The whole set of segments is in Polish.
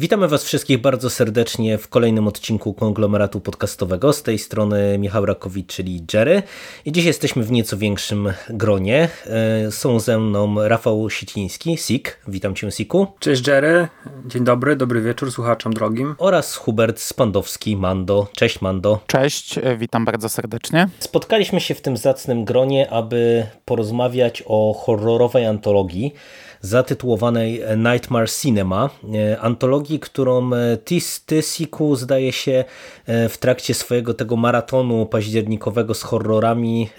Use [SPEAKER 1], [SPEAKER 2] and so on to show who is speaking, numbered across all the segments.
[SPEAKER 1] Witamy Was wszystkich bardzo serdecznie w kolejnym odcinku konglomeratu podcastowego. Z tej strony Michał Rakowicz, czyli Jerry. I dziś jesteśmy w nieco większym gronie. E, są ze mną Rafał Siciński, Sik. Witam Cię, Siku.
[SPEAKER 2] Cześć Jerry. Dzień dobry, dobry wieczór słuchaczom drogim.
[SPEAKER 1] Oraz Hubert Spandowski, Mando. Cześć, Mando.
[SPEAKER 3] Cześć, e, witam bardzo serdecznie.
[SPEAKER 1] Spotkaliśmy się w tym zacnym gronie, aby porozmawiać o horrorowej antologii zatytułowanej Nightmare Cinema. E, antologii, którą e, Tis Tysiku zdaje się e, w trakcie swojego tego maratonu październikowego z horrorami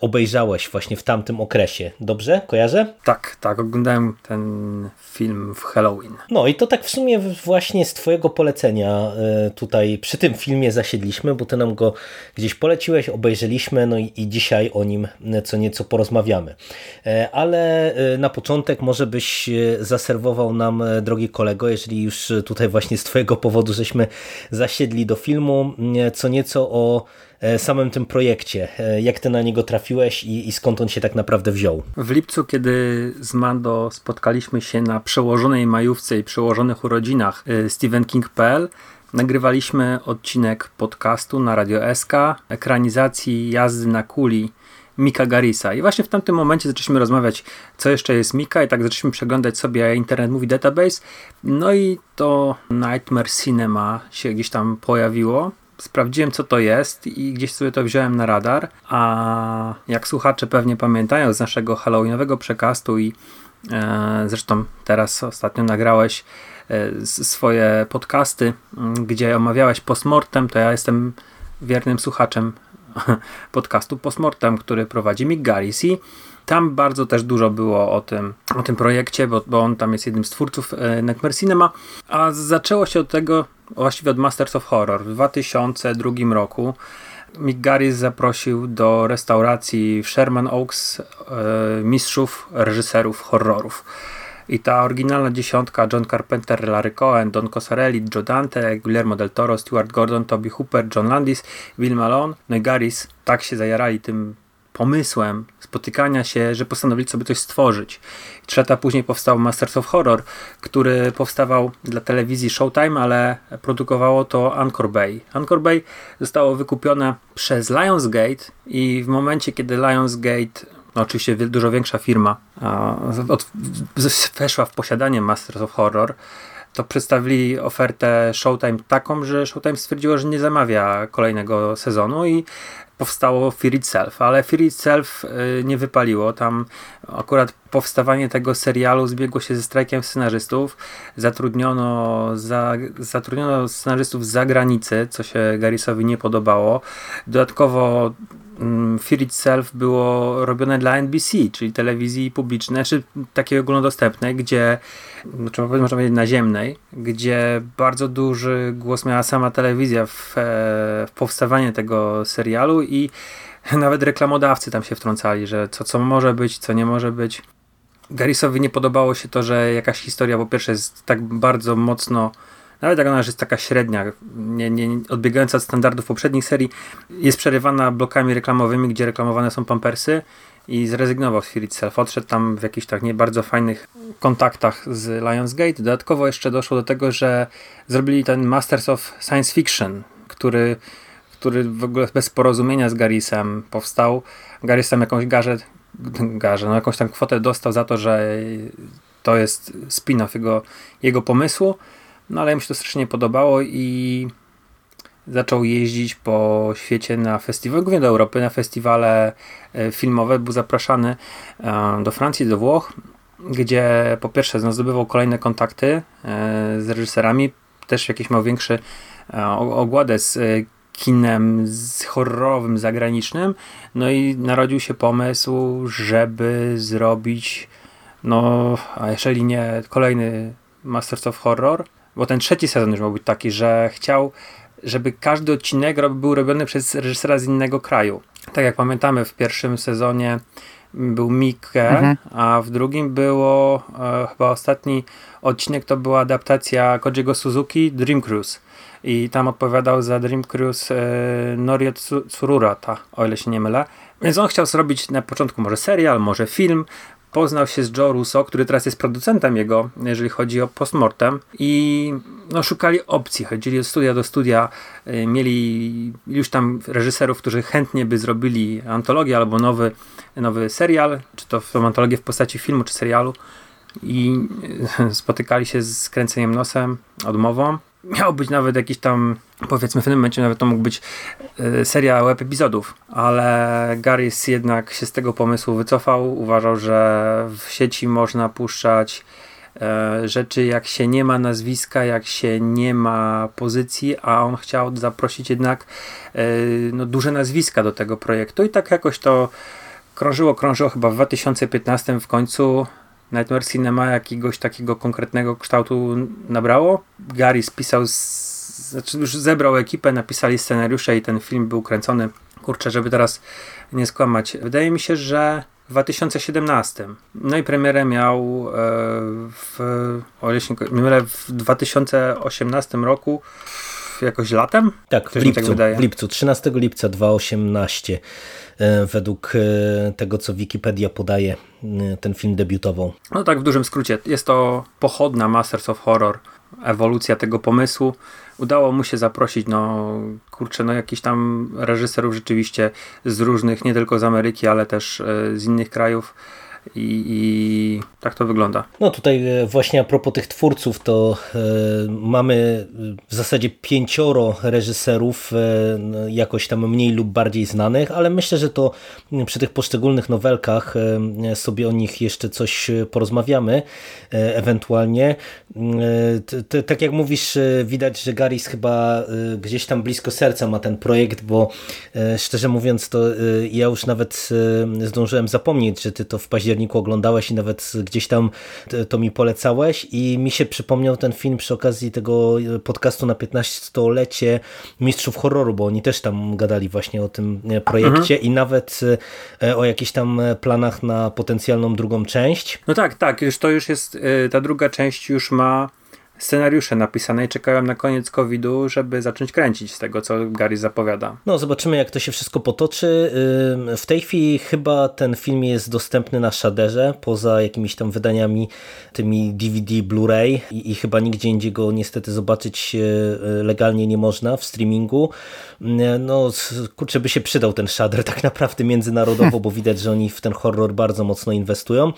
[SPEAKER 1] obejrzałeś właśnie w tamtym okresie. Dobrze? Kojarzę?
[SPEAKER 2] Tak, tak, oglądałem ten film w Halloween.
[SPEAKER 1] No i to tak w sumie właśnie z twojego polecenia tutaj przy tym filmie zasiedliśmy, bo ty nam go gdzieś poleciłeś, obejrzeliśmy, no i, i dzisiaj o nim co nieco porozmawiamy. Ale na początek może byś e, zaserwował nam, e, drogi kolego, jeżeli już tutaj właśnie z Twojego powodu żeśmy zasiedli do filmu, e, co nieco o samym tym projekcie. Jak Ty na niego trafiłeś i, i skąd on się tak naprawdę wziął?
[SPEAKER 2] W lipcu, kiedy z Mando spotkaliśmy się na przełożonej majówce i przełożonych urodzinach StephenKing.pl, nagrywaliśmy odcinek podcastu na Radio SK, ekranizacji jazdy na kuli Mika Garisa. I właśnie w tamtym momencie zaczęliśmy rozmawiać, co jeszcze jest Mika, i tak zaczęliśmy przeglądać sobie Internet Movie Database. No i to Nightmare Cinema się gdzieś tam pojawiło. Sprawdziłem, co to jest i gdzieś sobie to wziąłem na radar. A jak słuchacze pewnie pamiętają z naszego Halloweenowego przekastu i e, zresztą teraz ostatnio nagrałeś e, swoje podcasty, gdzie omawiałeś postmortem, to ja jestem wiernym słuchaczem podcastu Postmortem, który prowadzi Mick Garris i tam bardzo też dużo było o tym, o tym projekcie, bo, bo on tam jest jednym z twórców e, Nightmare Cinema, a zaczęło się od tego, właściwie od Masters of Horror w 2002 roku. Mick Garris zaprosił do restauracji w Sherman Oaks e, mistrzów, reżyserów horrorów. I ta oryginalna dziesiątka John Carpenter, Larry Cohen, Don Cosarelli, Joe Dante, Guillermo del Toro, Stuart Gordon, Toby Hooper, John Landis, Bill Malone, no i Garris tak się zajarali tym pomysłem spotykania się, że postanowili sobie coś stworzyć. Trzy lata później powstał Masters of Horror, który powstawał dla telewizji Showtime, ale produkowało to Anchor Bay. Anchor Bay zostało wykupione przez Lionsgate i w momencie, kiedy Lionsgate no oczywiście dużo większa firma, weszła w posiadanie Masters of Horror, to przedstawili ofertę Showtime taką, że Showtime stwierdziło, że nie zamawia kolejnego sezonu i powstało Fear Itself, ale Fear Itself y, nie wypaliło. Tam akurat powstawanie tego serialu zbiegło się ze strajkiem scenarzystów. Zatrudniono, za, zatrudniono scenarzystów z zagranicy, co się Garrisowi nie podobało. Dodatkowo Fear Itself było robione dla NBC, czyli telewizji publicznej, czy takiej ogólnodostępnej, gdzie, znaczy można powiedzieć naziemnej, gdzie bardzo duży głos miała sama telewizja w, e, w powstawanie tego serialu i nawet reklamodawcy tam się wtrącali, że co, co może być, co nie może być. Garrisowi nie podobało się to, że jakaś historia po pierwsze jest tak bardzo mocno nawet jak ona jest taka średnia, nie, nie, odbiegająca od standardów poprzednich serii, jest przerywana blokami reklamowymi, gdzie reklamowane są pampersy i zrezygnował z Fear Itself. Odszedł tam w jakichś tak nie bardzo fajnych kontaktach z Lionsgate. Dodatkowo jeszcze doszło do tego, że zrobili ten Masters of Science Fiction, który, który w ogóle bez porozumienia z Garrisem powstał. Garris tam jakąś garzę, garzę no jakąś tam kwotę dostał za to, że to jest spin-off jego, jego pomysłu. No ale mi się to strasznie podobało i zaczął jeździć po świecie na festiwale, głównie do Europy, na festiwale e, filmowe. Był zapraszany e, do Francji, do Włoch, gdzie po pierwsze zdobywał kolejne kontakty e, z reżyserami, też jakiś miał większy ogładę z kinem z horrorowym zagranicznym. No i narodził się pomysł, żeby zrobić, no, a jeżeli nie kolejny Masters of Horror, bo ten trzeci sezon już miał być taki, że chciał, żeby każdy odcinek był robiony przez reżysera z innego kraju. Tak jak pamiętamy w pierwszym sezonie był Mikke, mhm. a w drugim było e, chyba ostatni odcinek to była adaptacja Kojiego Suzuki Dream Cruise. I tam odpowiadał za Dream Cruise e, Norio Tsururata, o ile się nie mylę. Więc on chciał zrobić na początku może serial, może film, poznał się z Joe Russo, który teraz jest producentem jego, jeżeli chodzi o postmortem. I no, szukali opcji, chodzili od studia do studia, y, mieli już tam reżyserów, którzy chętnie by zrobili antologię albo nowy, nowy serial, czy to antologię w postaci filmu czy serialu. I y, spotykali się z kręceniem nosem, odmową miał być nawet jakiś tam, powiedzmy w tym momencie nawet to mógł być y, seria web epizodów, ale Garys jednak się z tego pomysłu wycofał. Uważał, że w sieci można puszczać y, rzeczy jak się nie ma nazwiska, jak się nie ma pozycji, a on chciał zaprosić jednak y, no, duże nazwiska do tego projektu i tak jakoś to krążyło, krążyło chyba w 2015 w końcu Nightmare Cinema jakiegoś takiego konkretnego kształtu nabrało. Gary spisał, z, znaczy już zebrał ekipę, napisali scenariusze i ten film był kręcony. Kurczę, żeby teraz nie skłamać. Wydaje mi się, że w 2017. No i premierę miał e, w, o nie mylę, w 2018 roku jakoś latem?
[SPEAKER 1] Tak, w lipcu, tak w lipcu, 13 lipca 2018 e, według e, tego, co Wikipedia podaje, e, ten film debiutował.
[SPEAKER 2] No tak, w dużym skrócie. Jest to pochodna Masters of Horror, ewolucja tego pomysłu. Udało mu się zaprosić, no kurczę, no jakiś tam reżyserów rzeczywiście z różnych, nie tylko z Ameryki, ale też z innych krajów i, i, tak to wygląda.
[SPEAKER 1] No tutaj e, właśnie a propos tych twórców, to e, mamy w zasadzie pięcioro reżyserów, e, no, jakoś tam mniej lub bardziej znanych, ale myślę, że to przy tych poszczególnych nowelkach e, sobie o nich jeszcze coś porozmawiamy e, ewentualnie. E, tak jak mówisz, widać, że Garis chyba gdzieś tam blisko serca ma ten projekt, bo szczerze mówiąc, to ja już nawet zdążyłem zapomnieć, że ty to w październiku październiku oglądałeś i nawet gdzieś tam to mi polecałeś i mi się przypomniał ten film przy okazji tego podcastu na 15-lecie Mistrzów Horroru, bo oni też tam gadali właśnie o tym projekcie mhm. i nawet e, o jakichś tam planach na potencjalną drugą część.
[SPEAKER 2] No tak, tak, już to już jest, e, ta druga część już ma scenariusze napisane i czekałem na koniec COVID-u, żeby zacząć kręcić z tego, co Gary zapowiada.
[SPEAKER 1] No, zobaczymy, jak to się wszystko potoczy. W tej chwili chyba ten film jest dostępny na Shaderze, poza jakimiś tam wydaniami, tymi DVD, Blu-ray i, i chyba nigdzie indziej go niestety zobaczyć e, legalnie nie można w streamingu. No, kurczę, by się przydał ten Shader tak naprawdę międzynarodowo, bo widać, że oni w ten horror bardzo mocno inwestują.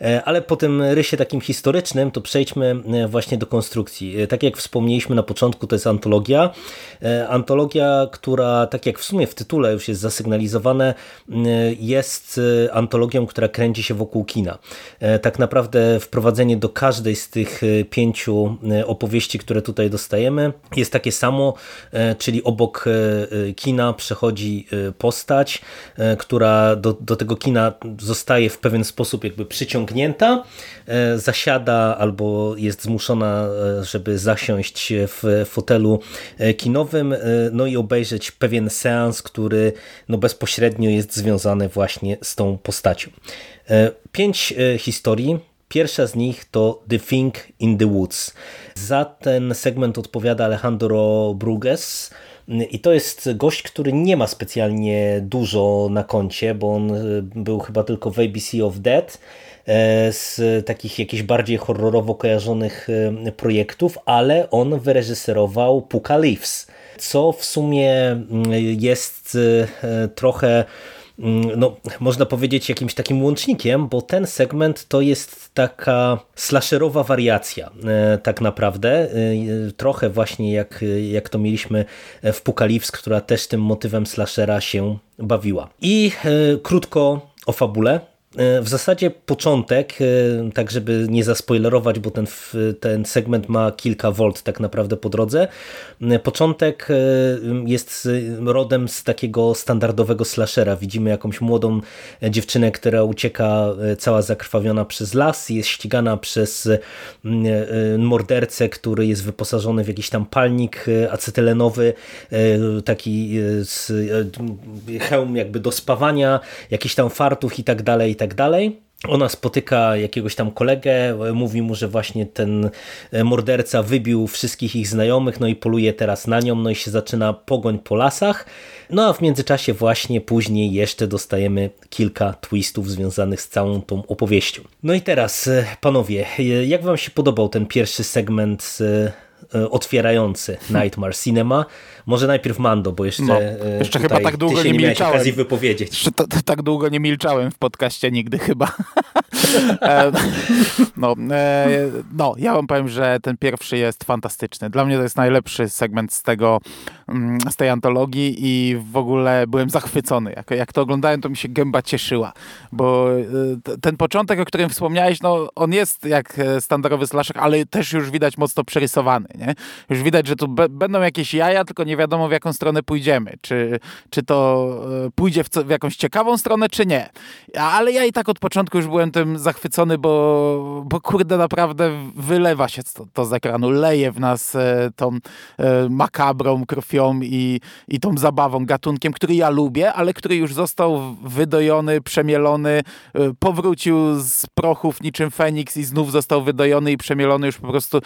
[SPEAKER 1] E, ale po tym rysie takim historycznym, to przejdźmy e, właśnie do konstrukcji. E, tak jak wspomnieliśmy na początku, to jest antologia. E, antologia, która tak jak w sumie w tytule już jest zasygnalizowane, e, jest antologią, która kręci się wokół kina. Tak naprawdę wprowadzenie do każdej z tych pięciu opowieści, które tutaj dostajemy, jest takie samo, czyli obok kina przechodzi postać, która do, do tego kina zostaje w pewien sposób jakby przyciągnięta, zasiada albo jest zmuszona żeby zasiąść w fotelu e, kinowym, e, no i obejrzeć pewien seans, który no bezpośrednio jest związany właśnie z tą postacią. E, pięć historii, Pierwsza z nich to The Thing in the Woods. Za ten segment odpowiada Alejandro Bruges. I to jest gość, który nie ma specjalnie dużo na koncie, bo on był chyba tylko w ABC of Dead E, z takich jakichś bardziej horrorowo kojarzonych e, projektów, ale on wyreżyserował Puka Leaves, co w sumie mm, jest e, trochę mm, no, można powiedzieć jakimś takim łącznikiem, bo ten segment to jest taka slasherowa wariacja tak naprawdę, trochę właśnie jak, jak to mieliśmy w Pukalips, która też tym motywem slashera się bawiła. I krótko o fabule. W zasadzie początek, tak żeby nie zaspoilerować, bo ten, ten segment ma kilka volt tak naprawdę po drodze. Początek jest rodem z takiego standardowego slashera. Widzimy jakąś młodą dziewczynę, która ucieka cała zakrwawiona przez las, jest ścigana przez mordercę, który jest wyposażony w jakiś tam palnik acetylenowy, taki hełm jakby do spawania, jakiś tam fartuch i tak dalej, i tak dalej. Ona spotyka jakiegoś tam kolegę, mówi mu, że właśnie ten morderca wybił wszystkich ich znajomych, no i poluje teraz na nią, no i się zaczyna pogoń po lasach. No a w międzyczasie właśnie później jeszcze dostajemy kilka twistów związanych z całą tą opowieścią. No i teraz, panowie, jak wam się podobał ten pierwszy segment E, otwierający Nightmare Cinema. Może najpierw Mando, bo jeszcze,
[SPEAKER 3] no, e, jeszcze chyba tak długo nie,
[SPEAKER 1] nie
[SPEAKER 3] milczałem.
[SPEAKER 1] okazji wypowiedzieć.
[SPEAKER 3] tak długo nie milczałem w podcaście nigdy chyba. E, no, no, ja wam powiem, że ten pierwszy jest fantastyczny. Dla mnie to jest najlepszy segment z tego, mm, z tej antologii i w ogóle byłem zachwycony. Jak, jak to oglądałem, to mi się gęba cieszyła, bo ten początek, o którym wspomniałeś, no, on jest jak standardowy slasher, ale też już widać mocno przerysowany nie? Już widać, że tu będą jakieś jaja, tylko nie wiadomo w jaką stronę pójdziemy. Czy, czy to e, pójdzie w, w, jakąś ciekawą stronę, czy nie. Ale ja i tak od początku już byłem tym zachwycony, bo, bo kurde, naprawdę wylewa się to, to z ekranu, leje w nas e, tą e, makabrą, krwią i, i tą zabawą, gatunkiem, który ja lubię, ale który już został wydojony, przemielony, powrócił z prochów niczym Feniks i znów został wydojony i przemielony już po prostu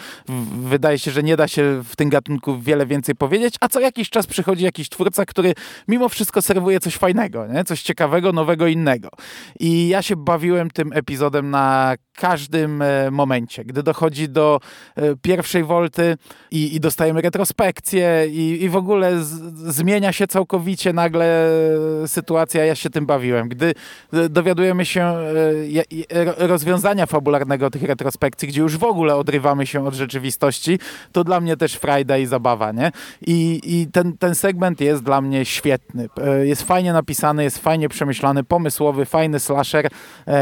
[SPEAKER 3] wydaje się, że nie da się w tym gatunku wiele więcej powiedzieć, a co jakiś czas przychodzi jakiś twórca, który mimo wszystko serwuje coś fajnego, nie? coś ciekawego, nowego, innego. I ja się bawiłem tym epizodem na każdym e, momencie. Gdy dochodzi do e, pierwszej wolty i, i dostajemy retrospekcję i, i w ogóle z, zmienia się całkowicie nagle sytuacja, ja się tym bawiłem. Gdy e, dowiadujemy się rozwiązania fabularnego tych retrospekcji, gdzie już w ogóle odrywamy się od rzeczywistości, to dla mnie też frajda i zabawa, nie? I, i ten, ten segment jest dla mnie świetny. Jest fajnie napisany, jest fajnie przemyślany, pomysłowy, fajny slasher,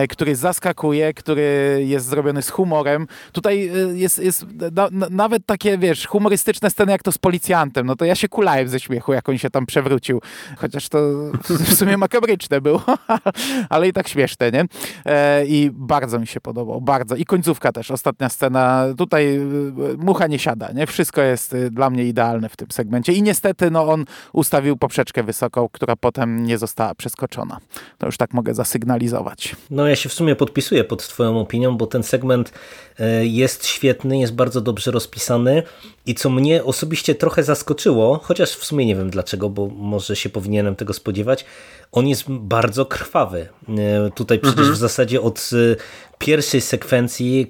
[SPEAKER 3] który zaskakuje, który jest zrobiony z humorem. Tutaj y, jest, jest na, na, nawet takie, wiesz, humorystyczne sceny jak to z policjantem. No to ja się kulałem ze śmiechu, jak on się tam przewrócił. Chociaż to w sumie makabryczne było, ale i tak śmieszne, nie? E, I bardzo mi się podobał, bardzo. I końcówka też, ostatnia scena. Tutaj mucha nie siada, nie? Wszystko jest y, dla mnie idealne w tym segmencie. I niestety, no on ustawił poprzeczkę wysoką, która potem nie została przeskoczona. To już tak mogę zasygnalizować.
[SPEAKER 1] No ja się w sumie podpisuję pod twoją opinią bo ten segment e, jest świetny, jest bardzo dobrze rozpisany i co mnie osobiście trochę zaskoczyło, chociaż w sumie nie wiem dlaczego, bo może się powinienem tego spodziewać, on jest bardzo krwawy. E, tutaj przecież mhm. w zasadzie od e, pierwszej sekwencji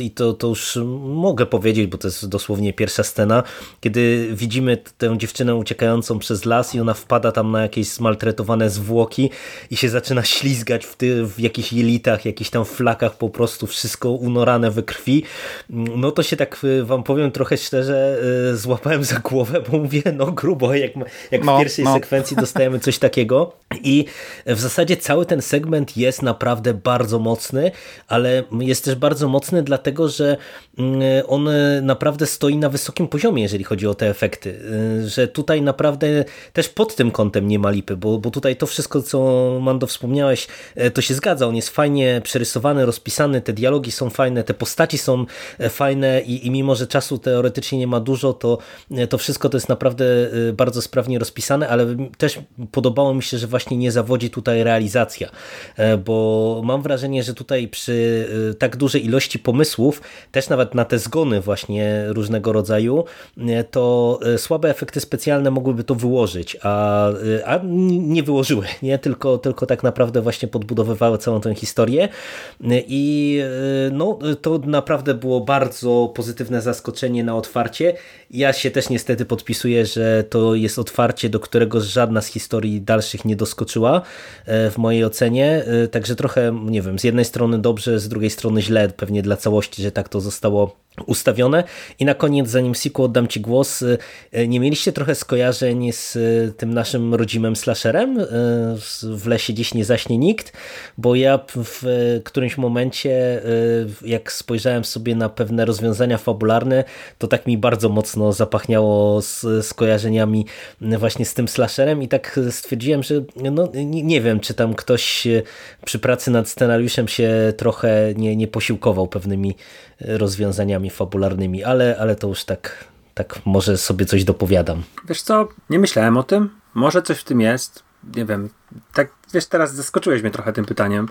[SPEAKER 1] i to, to już mogę powiedzieć, bo to jest dosłownie pierwsza scena, kiedy widzimy tę dziewczynę uciekającą przez las i ona wpada tam na jakieś zmaltretowane zwłoki i się zaczyna ślizgać w, ty, w jakichś jelitach, jakichś tam flakach, po prostu wszystko unorane we krwi. No to się tak e, wam powiem trochę szczerze, złapałem za głowę, bo mówię, no grubo, jak, jak no, w pierwszej no. sekwencji dostajemy coś takiego i w zasadzie cały ten segment jest naprawdę bardzo mocny, ale jest też bardzo mocny dlatego, że mm, on naprawdę stoi na wysokim poziomie, jeżeli chodzi o te efekty. Y, że tutaj naprawdę też pod tym kątem nie ma lipy, bo, bo tutaj to wszystko, co Mando wspomniałeś, y, to się zgadza. On jest fajnie przerysowany, rozpisany, te dialogi są fajne, te postaci są y, fajne i, i mimo, że czasu teoretycznie nie ma dużo, to, to wszystko to jest naprawdę bardzo sprawnie rozpisane, ale też podobało mi się, że właśnie nie zawodzi tutaj realizacja, bo mam wrażenie, że tutaj przy tak dużej ilości pomysłów, też nawet na te zgony właśnie różnego rodzaju, to słabe efekty specjalne mogłyby to wyłożyć, a, a nie wyłożyły, nie? Tylko, tylko tak naprawdę właśnie podbudowywały całą tę historię i no, to naprawdę było bardzo pozytywne zaskoczenie na otwarcie. Ja się też niestety podpisuję, że to jest otwarcie, do którego żadna z historii dalszych nie doskoczyła w mojej ocenie, także trochę, nie wiem, z jednej strony dobrze, z drugiej strony źle pewnie dla całości, że tak to zostało ustawione. I na koniec, zanim Siku oddam Ci głos, nie mieliście trochę skojarzeń z tym naszym rodzimym slasherem? W lesie dziś nie zaśnie nikt, bo ja w którymś momencie, jak spojrzałem sobie na pewne rozwiązania fabularne, to tak mi bardzo mocno zapachniało z skojarzeniami właśnie z tym slasherem. I tak stwierdziłem, że no, nie wiem, czy tam ktoś przy pracy nad scenariuszem się trochę nie, nie posiłkował pewnymi rozwiązaniami fabularnymi, ale, ale to już tak, tak może sobie coś dopowiadam.
[SPEAKER 2] Wiesz co, nie myślałem o tym, może coś w tym jest, nie wiem, tak wiesz, teraz zaskoczyłeś mnie trochę tym pytaniem.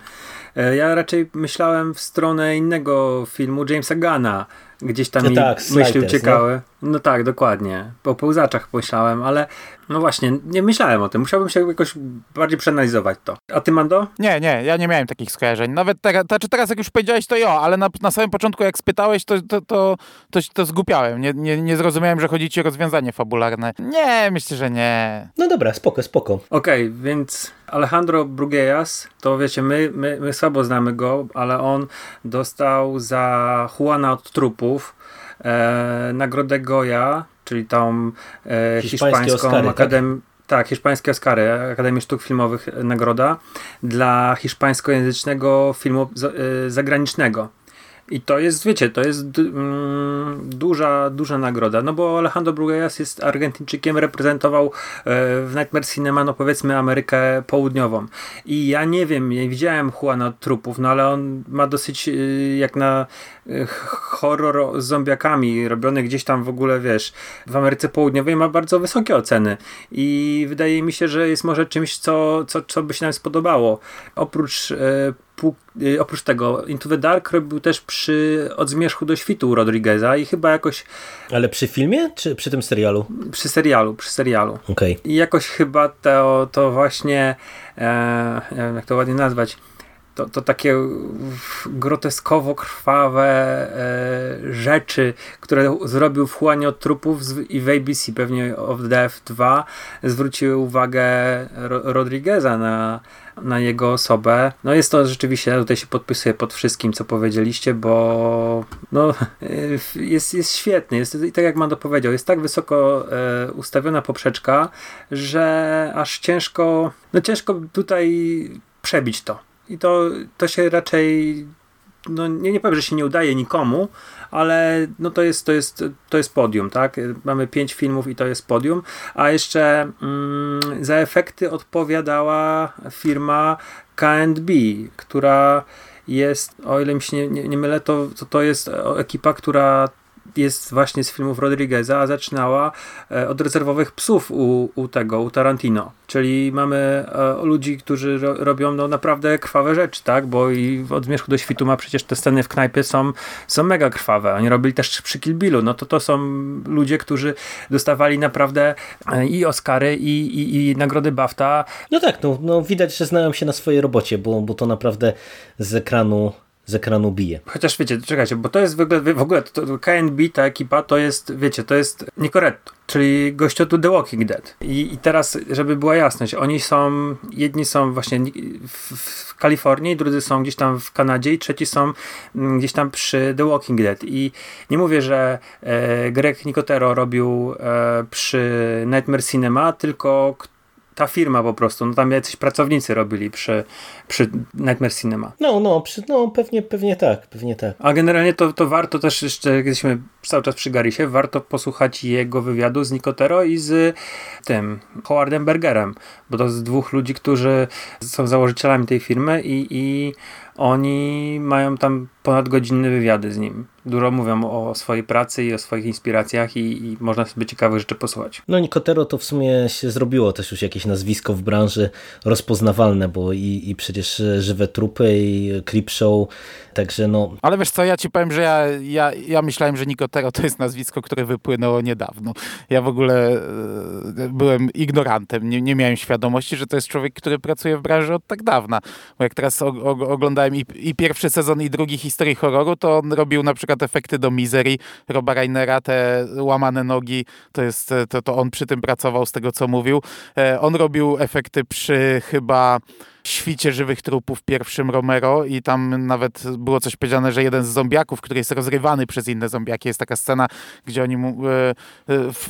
[SPEAKER 2] E, ja raczej myślałem w stronę innego filmu Jamesa Gana, gdzieś tam
[SPEAKER 1] no
[SPEAKER 2] mi
[SPEAKER 1] tak,
[SPEAKER 2] myśli uciekały. No? No tak, dokładnie. Po pełzaczach myślałem, ale no właśnie, nie myślałem o tym. Musiałbym się jakoś bardziej przeanalizować to. A ty, Mando?
[SPEAKER 3] Nie, nie, ja nie miałem takich skojarzeń. Nawet teraz, znaczy teraz jak już powiedziałeś, to jo, ale na, na samym początku jak spytałeś, to, to, to, to, to zgupiałem. Nie, nie, nie zrozumiałem, że chodzi ci o rozwiązanie fabularne. Nie, myślę, że nie.
[SPEAKER 1] No dobra, spoko, spoko.
[SPEAKER 2] Okej, okay, więc Alejandro Brugueras, to wiecie, my, my, my słabo znamy go, ale on dostał za Juana od trupów e, nagrodę Goya, czyli tą e, hiszpańską akademię. Tak? Tak, hiszpańskie Oscary, Akademii Sztuk Filmowych nagroda dla hiszpańskojęzycznego filmu e, zagranicznego. I to jest, wiecie, to jest mm, duża, duża nagroda, no bo Alejandro Brugueras jest Argentyńczykiem, reprezentował e, w Nightmare Cinema, no powiedzmy Amerykę Południową. I ja nie wiem, nie widziałem Juana trupów, no ale on ma dosyć y, jak na y, horror z zombiakami, robiony gdzieś tam w ogóle, wiesz, w Ameryce Południowej ma bardzo wysokie oceny. I wydaje mi się, że jest może czymś, co, co, co by się nam spodobało. Oprócz e, oprócz tego Into the Dark robił też przy Od Zmierzchu do Świtu Rodrigueza i chyba jakoś...
[SPEAKER 1] Ale przy filmie, czy przy tym serialu?
[SPEAKER 2] Przy serialu, przy serialu.
[SPEAKER 1] Okay.
[SPEAKER 2] I jakoś chyba to, to właśnie, e, nie wiem jak to ładnie nazwać, to, to takie groteskowo krwawe e, rzeczy, które zrobił w Chłanie od trupów i w ABC, pewnie of Death 2, zwróciły uwagę Ro Rodrigueza na, na jego osobę. No jest to rzeczywiście, ja tutaj się podpisuję pod wszystkim, co powiedzieliście, bo no, jest, jest świetny. Jest, I tak jak Mando powiedział, jest tak wysoko e, ustawiona poprzeczka, że aż ciężko, no ciężko tutaj przebić to. I to, to się raczej no nie, nie powiem, że się nie udaje nikomu, ale no to jest, to jest, to jest podium, tak? Mamy pięć filmów i to jest podium, a jeszcze mm, za efekty odpowiadała firma K&B, która jest, o ile mi się nie, nie, nie mylę, to, to, to jest ekipa, która jest właśnie z filmów Rodrigueza, a zaczynała e, od rezerwowych psów u, u tego, u Tarantino. Czyli mamy e, ludzi, którzy ro, robią no, naprawdę krwawe rzeczy, tak? Bo i od zmierzchu do świtu ma przecież te sceny w knajpie są, są mega krwawe. Oni robili też przy Kill Billu. No to to są ludzie, którzy dostawali naprawdę e, i Oscary, i, i, i nagrody BAFTA.
[SPEAKER 1] No tak, no, no widać, że znają się na swojej robocie, bo, bo to naprawdę z ekranu z ekranu bije.
[SPEAKER 2] Chociaż wiecie, czekajcie, bo to jest w ogóle, w ogóle to, to KNB, ta ekipa, to jest, wiecie, to jest Nicoretto, czyli gościotu The Walking Dead. I, I teraz, żeby była jasność, oni są, jedni są właśnie w, w Kalifornii, drudzy są gdzieś tam w Kanadzie i trzeci są mm, gdzieś tam przy The Walking Dead. I nie mówię, że e, Greg Nicotero robił e, przy Nightmare Cinema, tylko ta firma po prostu, no tam jacyś pracownicy robili przy, przy Nightmare Cinema.
[SPEAKER 1] No, no, przy, no pewnie, pewnie tak, pewnie tak.
[SPEAKER 2] A generalnie to, to warto też jeszcze, jak jesteśmy cały czas przy Garisie, warto posłuchać jego wywiadu z Nicotero i z tym Howardem Bergerem, bo to z dwóch ludzi, którzy są założycielami tej firmy i, i oni mają tam ponadgodzinne wywiady z nim. Dużo mówią o swojej pracy i o swoich inspiracjach i, i można sobie ciekawych rzeczy posłuchać.
[SPEAKER 1] No Nicotero to w sumie się zrobiło też już jakieś nazwisko w branży rozpoznawalne, bo i, i przecież Żywe Trupy i Creepshow, także no...
[SPEAKER 3] Ale wiesz co, ja ci powiem, że ja, ja, ja myślałem, że Nicotero to jest nazwisko, które wypłynęło niedawno. Ja w ogóle e, byłem ignorantem, nie, nie miałem świadomości, że to jest człowiek, który pracuje w branży od tak dawna. Bo jak teraz oglądałem i, i pierwszy sezon i drugi historii horroru, to on robił na przykład efekty do Misery, Roba Reinera, te łamane nogi, to jest, to, to on przy tym pracował z tego, co mówił. E, on robił efekty przy chyba świcie żywych trupów pierwszym Romero i tam nawet było coś powiedziane, że jeden z zombiaków, który jest rozrywany przez inne zombiaki, jest taka scena, gdzie oni mu e, e,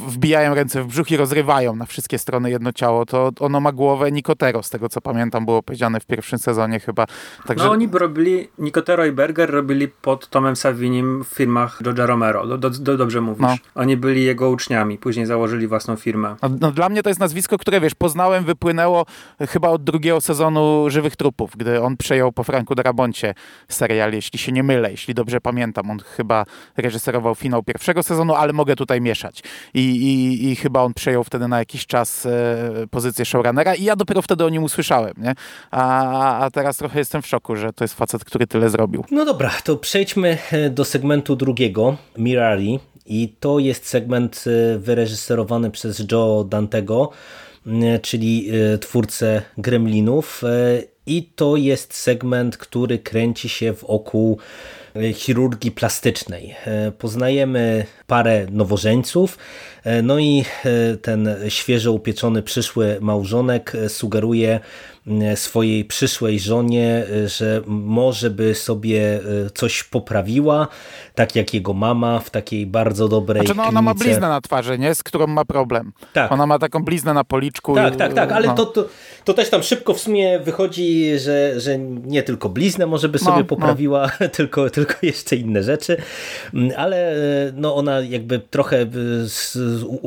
[SPEAKER 3] wbijają ręce w brzuch i rozrywają na wszystkie strony jedno ciało, to ono ma głowę Nicotero, z tego co pamiętam, było powiedziane w pierwszym sezonie chyba.
[SPEAKER 2] Także... No oni robili, Nicotero i Berger robili pod Tomem Savinim w filmach George'a Romero, do, do, do dobrze mówisz. No. Oni byli jego uczniami, później założyli własną firmę.
[SPEAKER 3] No, no, dla mnie to jest nazwisko, które wiesz, poznałem, wypłynęło chyba od drugiego sezonu Żywych Trupów, gdy on przejął po Franku Daraboncie serial, jeśli się nie mylę, jeśli dobrze pamiętam. On chyba reżyserował finał pierwszego sezonu, ale mogę tutaj mieszać. I, i, i chyba on przejął wtedy na jakiś czas e, pozycję showrunnera i ja dopiero wtedy o nim usłyszałem, nie? A, a teraz trochę jestem w szoku, że to jest facet, który tyle zrobił.
[SPEAKER 1] No dobra, to przejdźmy e, do segmentu drugiego, Mirari. I to jest segment e, wyreżyserowany przez Joe Dantego, czyli twórcę Gremlinów. I to jest segment, który kręci się wokół chirurgii plastycznej. Poznajemy parę nowożeńców, no i ten świeżo upieczony przyszły małżonek sugeruje E, swojej przyszłej żonie, e, że może by sobie e, coś poprawiła, tak jak jego mama w takiej bardzo dobrej
[SPEAKER 3] znaczy, no,
[SPEAKER 1] ona
[SPEAKER 3] klinice. ma bliznę na twarzy, nie? Z którą ma problem. Tak. Ona ma taką bliznę na policzku.
[SPEAKER 1] Tak, i... tak, tak, ale no. to, to, to, też tam szybko w sumie wychodzi, że, że nie tylko bliznę może by sobie no, no. poprawiła, no. tylko, tylko jeszcze inne rzeczy, mm, ale no ona jakby trochę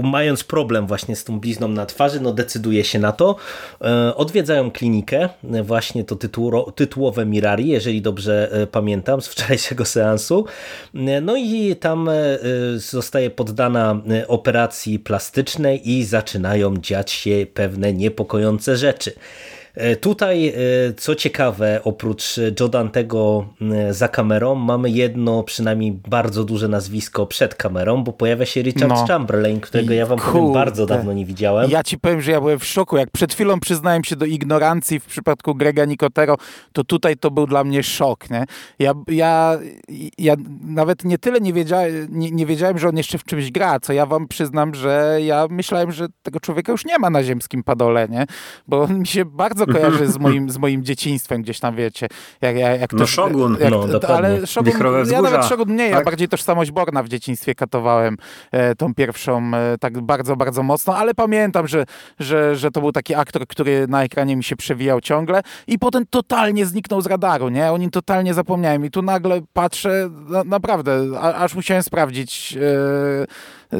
[SPEAKER 1] mając problem właśnie z tą blizną na twarzy, no decyduje się na to. Odwiedzają klinikę właśnie to tytuło, tytułowe Mirari, jeżeli dobrze e, pamiętam, z wczorajszego seansu. No i tam e, zostaje poddana e, operacji plastycznej i zaczynają dziać się pewne niepokojące rzeczy. E, tutaj, e, co ciekawe, oprócz Jodantego e, za kamerą, mamy jedno przynajmniej bardzo duże nazwisko przed kamerą, bo pojawia się Richard no. Chamberlain, którego ja wam powiem bardzo dawno nie widziałem.
[SPEAKER 3] Ja ci powiem, że ja byłem w szoku. Jak przed chwilą przyznałem się do ignorancji w przypadku Grega Nicotero, to tutaj to był dla mnie szok. Nie? Ja, ja, ja nawet nie tyle nie wiedziałem, nie, nie wiedziałem, że on jeszcze w czymś gra, co ja wam przyznam, że ja myślałem, że tego człowieka już nie ma na ziemskim padole, nie? bo on mi się bardzo kojarzy z moim, z moim dzieciństwem gdzieś tam, wiecie. Jak, jak, jak
[SPEAKER 2] no to, Shogun.
[SPEAKER 3] Jak,
[SPEAKER 2] no,
[SPEAKER 3] to, ale Shogun, ja nawet Shogun nie, tak? ja bardziej tożsamość Borna w dzieciństwie katowałem e, tą pierwszą e, tak bardzo, bardzo mocno, ale pamiętam, że, że, że to był taki aktor, który na ekranie mi się przewijał ciągle i potem totalnie zniknął z radaru, nie? O nim totalnie zapomniałem i tu nagle patrzę, na, naprawdę, a, aż musiałem sprawdzić e,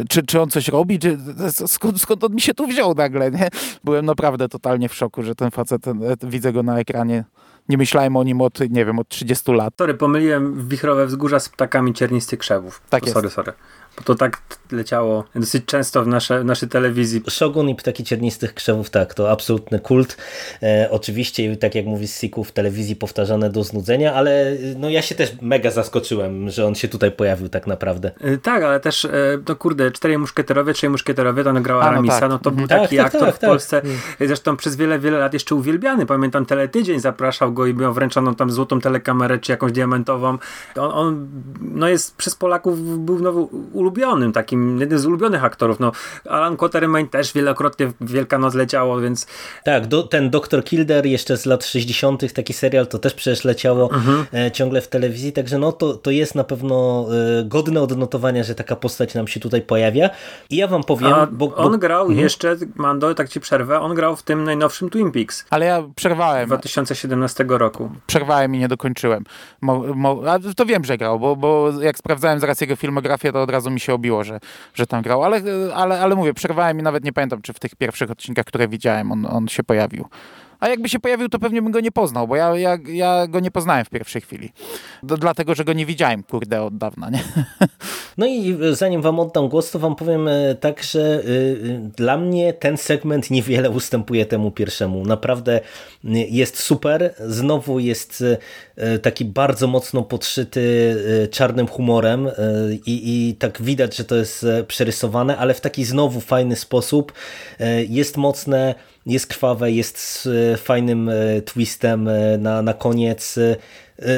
[SPEAKER 3] czy, czy on coś robi, czy, skąd, skąd on mi się tu wziął nagle, nie? Byłem naprawdę totalnie w szoku, że ten facet, ten, widzę go na ekranie. Nie myślałem o nim od, nie wiem, od 30 lat.
[SPEAKER 2] Sorry, pomyliłem wichrowe wzgórza z ptakami ciernistych krzewów.
[SPEAKER 3] Tak jest.
[SPEAKER 2] Sorry, sorry. Bo to tak leciało dosyć często w nasze, naszej telewizji.
[SPEAKER 1] Shogun i Ptaki Ciernistych Krzewów, tak, to absolutny kult. E, oczywiście, tak jak mówi Siku, w telewizji powtarzane do znudzenia, ale no ja się też mega zaskoczyłem, że on się tutaj pojawił tak naprawdę.
[SPEAKER 2] E, tak, ale też, e, no kurde, Cztery Muszkieterowie, Trzej Muszkieterowie, to nagrała no Aramisa, tak. no to był mhm. taki tak, tak, aktor tak, w tak. Polsce, zresztą przez wiele, wiele lat jeszcze uwielbiany. Pamiętam, Teletydzień zapraszał go i miał wręczoną tam złotą telekamerę, czy jakąś diamentową. On, on no jest przez Polaków był no, ulubionym, takim, jednym z ulubionych aktorów. No, Alan Quatermain też wielokrotnie w Wielkanoc leciało, więc...
[SPEAKER 1] Tak, do, ten Dr. Kilder jeszcze z lat 60. taki serial, to też przecież leciało mhm. e, ciągle w telewizji, także no to, to jest na pewno e, godne odnotowania, że taka postać nam się tutaj pojawia. I ja wam powiem...
[SPEAKER 2] Bo, bo... On grał mhm. jeszcze, Mando, tak ci przerwę, on grał w tym najnowszym Twin Peaks.
[SPEAKER 3] Ale ja przerwałem.
[SPEAKER 2] 2017 roku.
[SPEAKER 3] Przerwałem i nie dokończyłem. Mo, mo, a to wiem, że grał, bo, bo jak sprawdzałem zaraz jego filmografię, to od razu mi się obiło, że, że tam grał, ale, ale, ale mówię, przerwałem i nawet nie pamiętam, czy w tych pierwszych odcinkach, które widziałem, on, on się pojawił. A jakby się pojawił, to pewnie bym go nie poznał, bo ja, ja, ja go nie poznałem w pierwszej chwili. D dlatego, że go nie widziałem, kurde, od dawna, nie?
[SPEAKER 1] No i zanim wam oddam głos, to wam powiem e, tak, że y, y, dla mnie ten segment niewiele ustępuje temu pierwszemu. Naprawdę jest super. Znowu jest taki bardzo mocno podszyty czarnym humorem i, i tak widać, że to jest przerysowane, ale w taki znowu fajny sposób. Jest mocne jest krwawe, jest z e, fajnym e, twistem e, na, na koniec.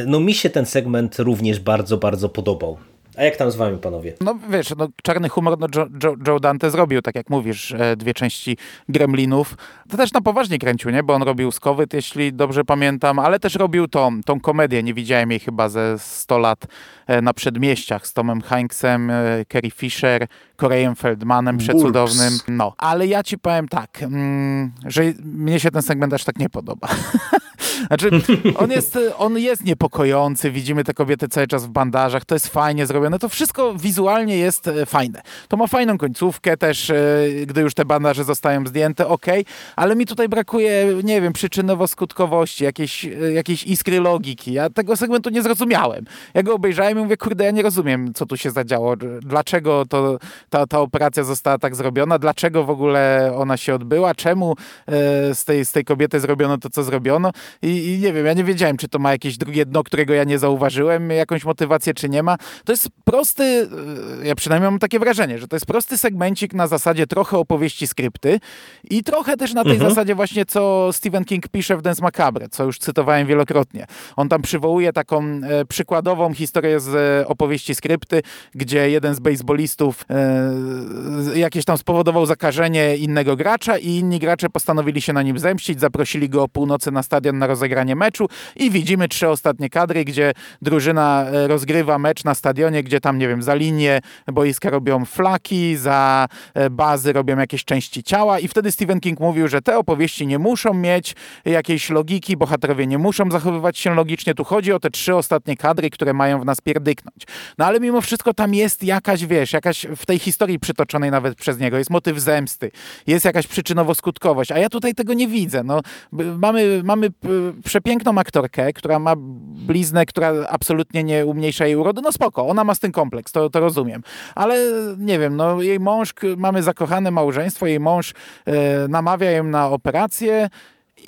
[SPEAKER 1] No mi się ten segment również bardzo, bardzo podobał. A jak tam z wami, panowie?
[SPEAKER 3] No wiesz, no, czarny humor no, Joe, Joe, Joe Dante zrobił, tak jak mówisz, e, dwie części Gremlinów. To też na poważnie kręcił, nie? Bo on robił Skowyt, jeśli dobrze pamiętam, ale też robił tą, tą komedię, nie widziałem jej chyba ze 100 lat e, na Przedmieściach z Tomem Hanksem, Carrie Fisher, Korejem Feldmanem przecudownym. No, ale ja ci powiem tak, mm, że mnie się ten segment aż tak nie podoba. Znaczy, on jest, on jest niepokojący, widzimy te kobiety cały czas w bandażach, to jest fajnie zrobione, to wszystko wizualnie jest e, fajne. To ma fajną końcówkę też, e, gdy już te bandaże zostają zdjęte, ok, ale mi tutaj brakuje, nie wiem, przyczynowo-skutkowości, jakiejś, e, jakiejś iskry logiki. Ja tego segmentu nie zrozumiałem. Ja go obejrzałem i mówię, kurde, ja nie rozumiem, co tu się zadziało, dlaczego to, ta, ta operacja została tak zrobiona, dlaczego w ogóle ona się odbyła, czemu z tej, z tej kobiety zrobiono to, co zrobiono. I i, I, nie wiem, ja nie wiedziałem, czy to ma jakieś drugie dno, którego ja nie zauważyłem, jakąś motywację, czy nie ma. To jest prosty, e, ja przynajmniej mam takie wrażenie, że to jest prosty segmencik na zasadzie trochę opowieści skrypty i trochę też na tej mhm. zasadzie właśnie, co Stephen King pisze w Dance Macabre, co już cytowałem wielokrotnie. On tam przywołuje taką e, przykładową historię z e, opowieści skrypty, gdzie jeden z baseballistów e, jakieś tam spowodował zakażenie innego gracza i inni gracze postanowili się na nim zemścić, zaprosili go o północy na stadion na rozegranie meczu i widzimy trzy ostatnie kadry, gdzie drużyna e, rozgrywa mecz na stadionie, gdzie tam, nie wiem, za linię boiska robią flaki, za e, bazy robią jakieś części ciała i wtedy Stephen King mówił, że te opowieści nie muszą mieć jakiejś logiki, bohaterowie nie muszą zachowywać się logicznie. Tu chodzi o te trzy ostatnie kadry, które mają w nas pierdyknąć. No ale mimo wszystko tam jest jakaś, wiesz, jakaś w tej historii przytoczonej nawet przez niego, jest motyw zemsty, jest jakaś przyczynowo-skutkowość, a ja tutaj tego nie widzę. No, mamy, mamy przepiękną aktorkę, która ma bliznę, która absolutnie nie umniejsza jej urody, no spoko, ona ma z tym kompleks, to, to rozumiem. Ale nie wiem, no jej mąż, mamy zakochane małżeństwo, jej mąż e, namawia ją na operację,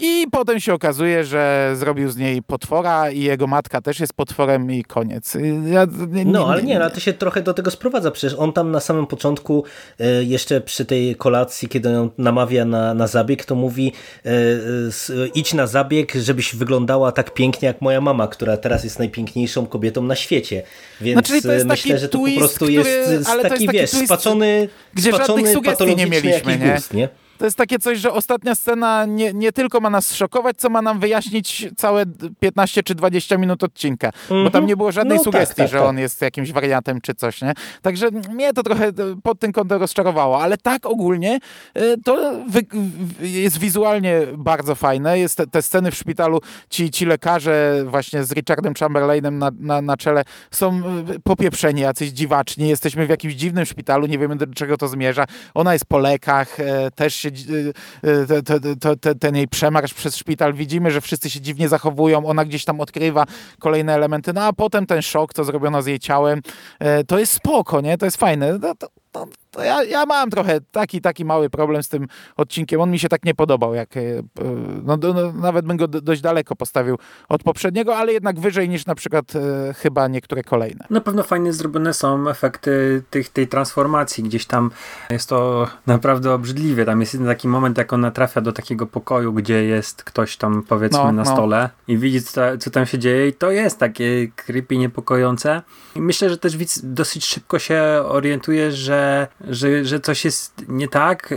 [SPEAKER 3] i potem się okazuje, że zrobił z niej potwora i jego matka też jest potworem i koniec. Ja,
[SPEAKER 1] nie, no, ale nie, nie, no, to się trochę do tego sprowadza. Przecież on tam na samym początku, e, jeszcze przy tej kolacji, kiedy on namawia na, na zabieg, to mówi e, idź na zabieg, żebyś wyglądała tak pięknie jak moja mama, która teraz jest najpiękniejszą kobietą na świecie. Więc znaczy, to jest myślę, że to twist, po prostu który, jest taki, taki, wiesz, twist, spaczony,
[SPEAKER 3] gdzie spaczony żadnych sugestii nie mieliśmy, nie? Gust, nie? To jest takie coś, że ostatnia scena nie, nie tylko ma nas szokować, co ma nam wyjaśnić całe 15 czy 20 minut odcinka. Mm -hmm. Bo tam mhm. nie było żadnej no, tak, sugestii, tak, tak, że on jest jakimś wariantem czy coś, nie? Także mnie to trochę pod tym kątem rozczarowało, ale tak ogólnie y, to jest wizualnie bardzo fajne. Jest te, te, sceny w szpitalu, ci, ci lekarze właśnie z Richardem Chamberlainem na, na, na czele są y, popieprzeni, jacyś dziwaczni. Jesteśmy w jakimś dziwnym szpitalu, nie wiemy do czego to zmierza. Ona jest po lekach, też się Y, y, ten jej przemarsz przez szpital, widzimy, że wszyscy się dziwnie zachowują, ona gdzieś tam odkrywa kolejne elementy, no a potem ten szok, co zrobiono z jej ciałem, y, to jest spoko, nie? To jest fajne. To, to, to, to ja, ja mam trochę taki, taki mały problem z tym odcinkiem. On mi się tak nie podobał, jak, e, no, no, nawet bym go dość daleko postawił od poprzedniego, ale jednak wyżej niż na przykład e, chyba niektóre kolejne.
[SPEAKER 2] Na pewno fajnie zrobione są efekty tych, tej transformacji. Gdzieś tam jest to naprawdę obrzydliwe. Tam jest jeden taki moment, jak ona trafia do takiego pokoju, gdzie jest ktoś tam powiedzmy no, na no. stole i widzi, co, co, tam się dzieje i to jest takie creepy, niepokojące. I myślę, że też widz dosyć szybko się orientuje, że że, że coś jest nie tak yy,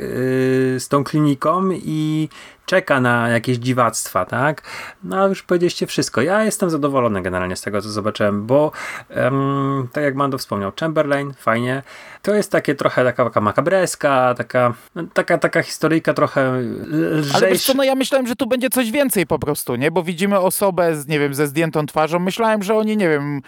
[SPEAKER 2] z tą kliniką i czeka na jakieś dziwactwa, tak? No już powiedzieliście wszystko. Ja jestem zadowolony generalnie z tego, co zobaczyłem, bo um, tak jak Mando wspomniał, Chamberlain, fajnie. To jest takie trochę taka, taka makabreska, taka, no, taka, taka historyjka trochę lżejsza. Ale wiesz
[SPEAKER 3] co, no ja myślałem, że tu będzie coś więcej po prostu, nie? Bo widzimy osobę, z, nie wiem, ze zdjętą twarzą. Myślałem, że oni, nie wiem,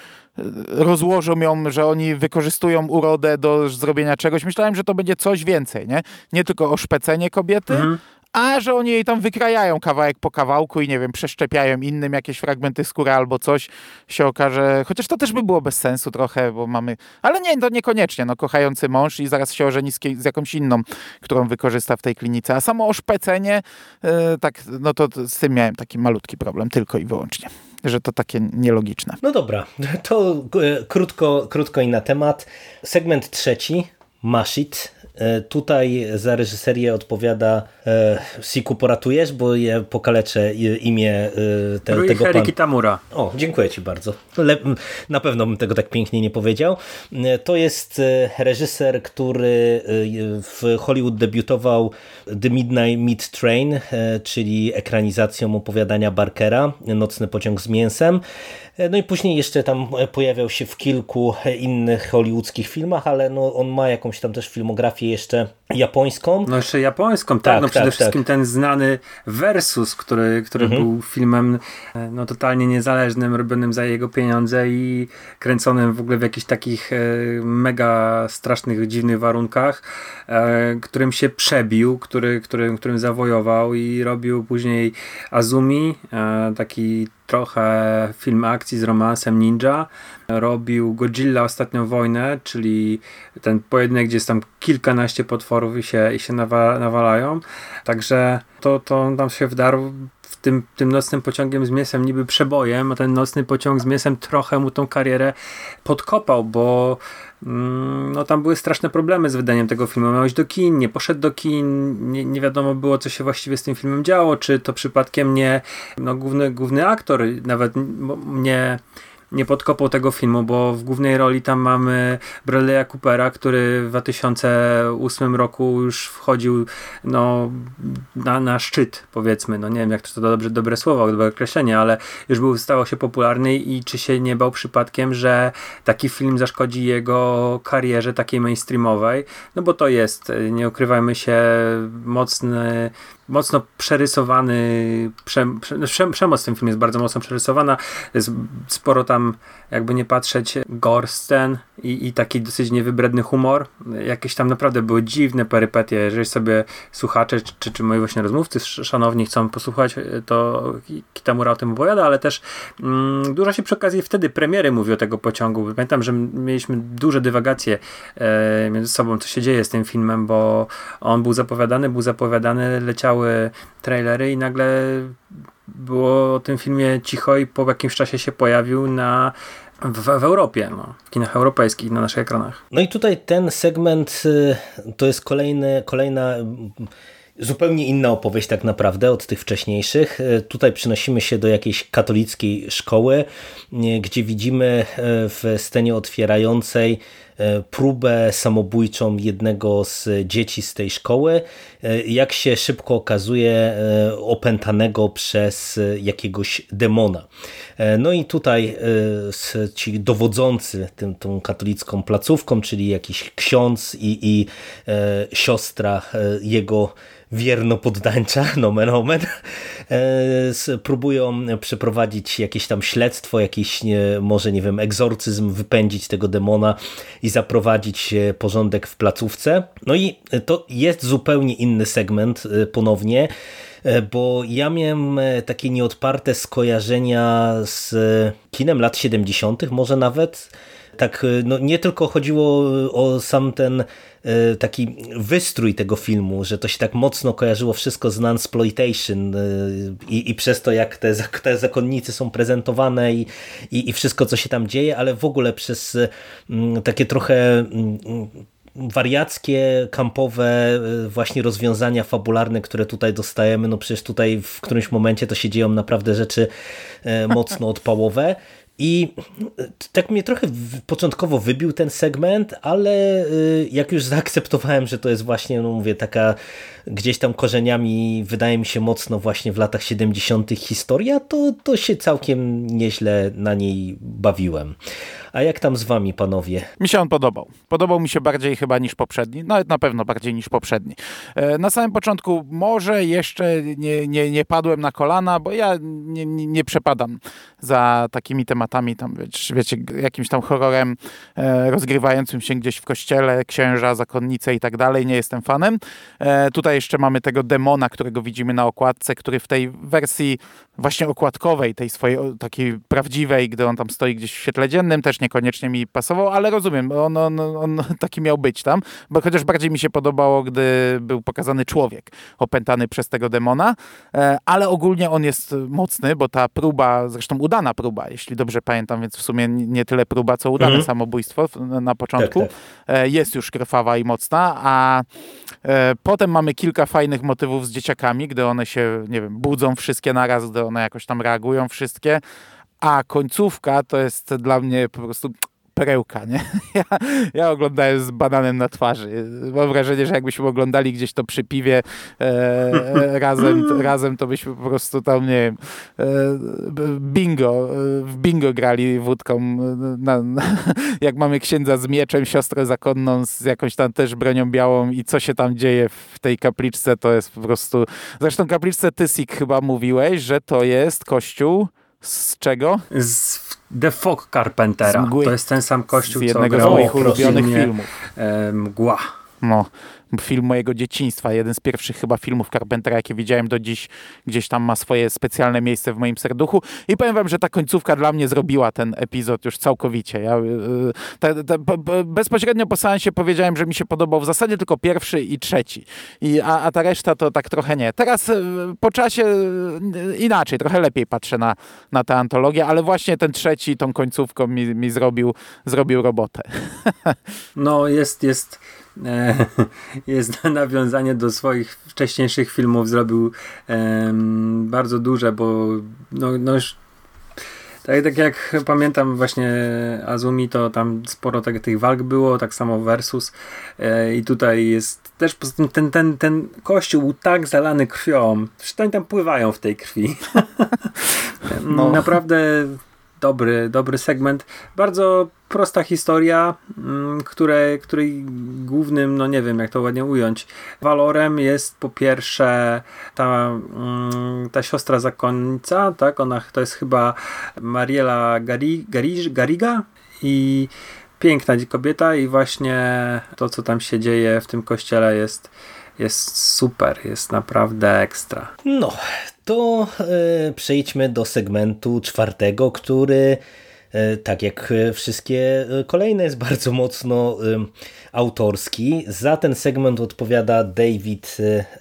[SPEAKER 3] rozłożą ją, że oni wykorzystują urodę do zrobienia czegoś. Myślałem, że to będzie coś więcej, nie? Nie tylko oszpecenie kobiety, mhm a że oni jej tam wykrajają kawałek po kawałku i nie wiem, przeszczepiają innym jakieś fragmenty skóry albo coś się okaże, chociaż to też by było bez sensu trochę, bo mamy, ale nie, to niekoniecznie, no kochający mąż i zaraz się ożeni z, z jakąś inną, którą wykorzysta w tej klinice, a samo oszpecenie, yy, tak, no to z tym miałem taki malutki problem, tylko i wyłącznie że to takie nielogiczne.
[SPEAKER 1] No dobra, to e, krótko, krótko i na temat. Segment trzeci, Mashit, tutaj za reżyserię odpowiada e, Siku, poratujesz, bo je pokaleczę imię
[SPEAKER 2] te, Rui tego pana. Kitamura.
[SPEAKER 1] O, dziękuję Ci bardzo. Na pewno bym tego tak pięknie nie powiedział. To jest reżyser, który w Hollywood debiutował The Midnight Meat Train, czyli ekranizacją opowiadania Barkera, Nocny pociąg z mięsem. No i później jeszcze tam pojawiał się w kilku innych hollywoodzkich filmach, ale no on ma jakąś tam też filmografię jeszcze japońską.
[SPEAKER 2] No jeszcze japońską, tak. tak no przede tak, wszystkim tak. ten znany Versus, który, który mhm. był filmem e, no totalnie niezależnym, robionym za jego pieniądze i kręconym w ogóle w jakichś takich e, mega strasznych, dziwnych warunkach, e, którym się przebił, który, którym, którym zawojował i robił później Azumi, taki trochę film akcji z romansem ninja. Robił Godzilla Ostatnią Wojnę, czyli ten pojedynek, gdzie jest tam kilkanaście potworów i się, i się nawalają. Także to, to on tam się wdarł w tym, tym nocnym pociągiem z mięsem niby przebojem, a ten nocny pociąg z mięsem trochę mu tą karierę podkopał, bo no tam były straszne problemy z wydaniem tego filmu. Miał iść do kin, nie poszedł do kin, nie, nie wiadomo było, co się właściwie z tym filmem działo, czy to przypadkiem nie, no główny, główny aktor nawet nie nie podkopał tego filmu, bo w głównej roli tam mamy Bradley'a Coopera, który w 2008 roku już wchodził no, na, na szczyt, powiedzmy. No nie wiem, jak to, to dobrze, dobre słowo, dobre określenie, ale już był, stawał się popularny i czy się nie bał przypadkiem, że taki film zaszkodzi jego karierze takiej mainstreamowej, no bo to jest, nie ukrywajmy się, mocny mocno przerysowany, prze, prze, przemoc w tym filmie jest bardzo mocno przerysowana, jest sporo tam, jakby nie patrzeć, gore scen i, i taki dosyć niewybredny humor. Jakieś tam naprawdę były dziwne perypetie, jeżeli sobie słuchacze, czy, czy moi właśnie rozmówcy szanowni chcą posłuchać, to Kitamura o tym opowiada, ale też mm, dużo się przy okazji wtedy premiery mówi o tego pociągu. Pamiętam, że mieliśmy duże dywagacje e, między sobą, co się dzieje z tym filmem, bo on był zapowiadany, był zapowiadany, leciał leciały trailery i nagle było o tym filmie cicho i po jakimś czasie się pojawił na w, w, Europie, no, w kinach europejskich, na naszych ekranach.
[SPEAKER 1] No i tutaj ten segment y, to jest kolejny, kolejna zupełnie inna opowieść tak naprawdę od tych wcześniejszych. Y, tutaj przynosimy się do jakiejś katolickiej szkoły, y, gdzie widzimy w scenie otwierającej próbę samobójczą jednego z dzieci z tej szkoły, e, jak się szybko okazuje e, opętanego przez jakiegoś demona. No i tutaj ci dowodzący tym, tą katolicką placówką, czyli jakiś ksiądz i, i siostra jego wierno poddańcza, nomen omen, e, próbują przeprowadzić jakieś tam śledztwo, jakiś może, nie wiem, egzorcyzm, wypędzić tego demona i zaprowadzić porządek w placówce. No i to jest zupełnie inny segment e, ponownie, e, bo ja miałem takie nieodparte skojarzenia z kinem lat 70., może nawet tak, no nie tylko chodziło o sam ten E, taki wystrój tego filmu, że to się tak mocno kojarzyło wszystko z non-sploitation e, i, i przez to jak te, te zakonnice są prezentowane i, i, i wszystko co się tam dzieje, ale w ogóle przez mm, takie trochę mm, wariackie, kampowe właśnie rozwiązania fabularne, które tutaj dostajemy, no przecież tutaj w którymś momencie to się dzieją naprawdę rzeczy mocno odpałowe i tak mnie trochę początkowo wybił ten segment, ale y, jak już zaakceptowałem, że to jest właśnie, no mówię, taka gdzieś tam korzeniami, wydaje mi się mocno właśnie w latach 70. historia, to, to się całkiem nieźle na niej bawiłem. A jak tam z wami, panowie?
[SPEAKER 3] Mi się on podobał. Podobał mi się bardziej chyba niż poprzedni. Nawet na pewno bardziej niż poprzedni. E, na samym początku może jeszcze nie, nie, nie padłem na kolana, bo ja nie, nie, przepadam za takimi tematami, tam wiecie, jakimś tam horrorem e, rozgrywającym się gdzieś w kościele, księża, zakonnice i tak dalej. Nie jestem fanem. E, tutaj jeszcze mamy tego demona, którego widzimy na okładce, który w tej wersji właśnie okładkowej, tej swojej takiej prawdziwej, gdy on tam stoi gdzieś w świetle dziennym, też nie niekoniecznie mi pasował, ale rozumiem, on, on, on taki miał być tam, bo chociaż bardziej mi się podobało, gdy był pokazany człowiek opętany przez tego demona, e, ale ogólnie on jest mocny, bo ta próba, zresztą udana próba, jeśli dobrze pamiętam, więc w sumie nie tyle próba, co udane mhm. samobójstwo na początku, tak, tak. jest już krwawa i mocna, a potem mamy kilka fajnych motywów z dzieciakami, gdy one się, nie wiem, budzą wszystkie naraz, gdy one jakoś tam reagują wszystkie, a końcówka to jest dla mnie po prostu perełka, nie? Ja, ja oglądałem z bananem na twarzy. Mam wrażenie, że jakbyśmy oglądali gdzieś to przy piwie e, razem, razem, to byśmy po prostu tam, nie wiem, e, bingo, w bingo grali wódką. Na, na, jak mamy księdza z mieczem, siostrę zakonną z jakąś tam też bronią białą i co się tam dzieje w tej kapliczce, to jest po prostu... Zresztą kapliczce Tysik chyba mówiłeś, że to jest kościół z czego?
[SPEAKER 2] Z The Fog Carpentera. To jest ten sam kościół,
[SPEAKER 3] z jednego co z moich ulubionych filmów.
[SPEAKER 2] E, mgła.
[SPEAKER 3] No, film mojego dzieciństwa, jeden z pierwszych chyba filmów Carpentera, jakie widziałem do dziś, gdzieś tam ma swoje specjalne miejsce w moim serduchu i powiem wam, że ta końcówka dla mnie zrobiła ten epizod już całkowicie. Ja, y, te, te, bezpośrednio po seansie powiedziałem, że mi się podobał w zasadzie tylko pierwszy i trzeci, I, a, a ta reszta to tak trochę nie. Teraz y, po czasie y, inaczej, trochę lepiej patrzę na, na tę antologię, ale właśnie ten trzeci, tą końcówką mi, mi zrobił, zrobił robotę.
[SPEAKER 2] No jest, jest E, jest nawiązanie do swoich wcześniejszych filmów, zrobił bardzo duże, bo no, no już tak, tak jak pamiętam właśnie Azumi, to tam sporo tak, tych walk było, tak samo Versus e, i tutaj jest też poza tym ten, ten, ten kościół był tak zalany krwią, że oni tam pływają w tej krwi. no. Naprawdę dobry, dobry segment. Bardzo prosta historia, mm, które, której głównym, no nie wiem jak to ładnie ująć, walorem jest po pierwsze ta, mm, ta siostra zakonnica, tak? Ona to jest chyba Mariela Gari, Gari, Gariga i piękna kobieta i właśnie to, co tam się dzieje w tym kościele jest jest super, jest naprawdę ekstra.
[SPEAKER 1] No, to e, przejdźmy do segmentu czwartego, który e, tak jak wszystkie kolejne jest bardzo mocno e, autorski. Za ten segment odpowiada David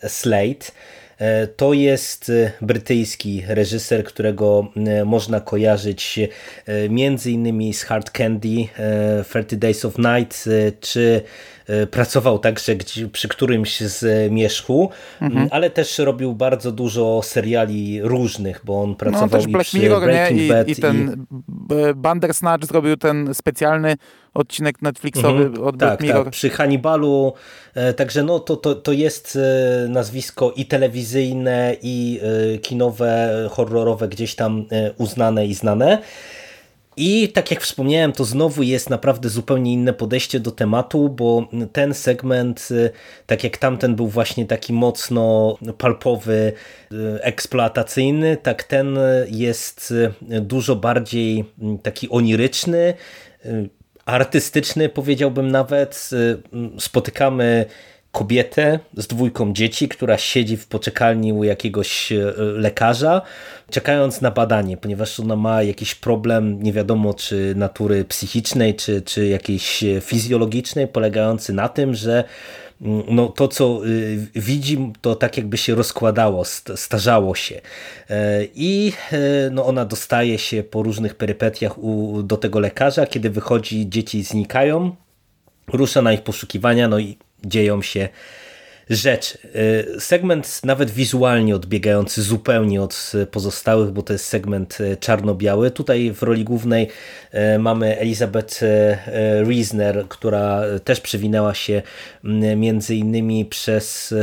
[SPEAKER 1] Slade. To jest brytyjski reżyser, którego można kojarzyć między innymi z Hard Candy, 30 Days of Night czy E, pracował także przy którymś z Mieszku, mhm. ale też robił bardzo dużo seriali różnych, bo on pracował no, też
[SPEAKER 3] i Black
[SPEAKER 1] przy
[SPEAKER 3] Mirror,
[SPEAKER 1] Breaking
[SPEAKER 3] nie? I,
[SPEAKER 1] Bad.
[SPEAKER 3] I ten i... Bandersnatch zrobił ten specjalny odcinek Netflixowy mhm. od
[SPEAKER 1] tak,
[SPEAKER 3] Black Mirror.
[SPEAKER 1] Tak, przy Hannibalu, e, także no to, to, to jest e, nazwisko i telewizyjne i kinowe, horrorowe gdzieś tam uznane i znane. I tak jak wspomniałem, to znowu jest naprawdę zupełnie inne podejście do tematu, bo ten segment, tak jak tamten był właśnie taki mocno palpowy, eksploatacyjny, tak ten jest dużo bardziej taki oniryczny, artystyczny powiedziałbym nawet. Spotykamy kobietę z dwójką dzieci, która siedzi w poczekalni u jakiegoś e, lekarza, czekając na badanie, ponieważ ona ma jakiś problem, nie wiadomo czy natury psychicznej, czy, czy jakiejś fizjologicznej, polegający na tym, że no, to, co y, widzi, to tak jakby się rozkładało, starzało się. E, I e, no, ona dostaje się po różnych perypetiach u, do tego lekarza. Kiedy wychodzi, dzieci znikają. Rusza na ich poszukiwania, no i dzieją się rzeczy. Y, segment nawet wizualnie odbiegający zupełnie od pozostałych, bo to jest segment y, czarno-biały. Tutaj w roli głównej y, mamy Elizabeth Reisner, która też przewinęła się między innymi przez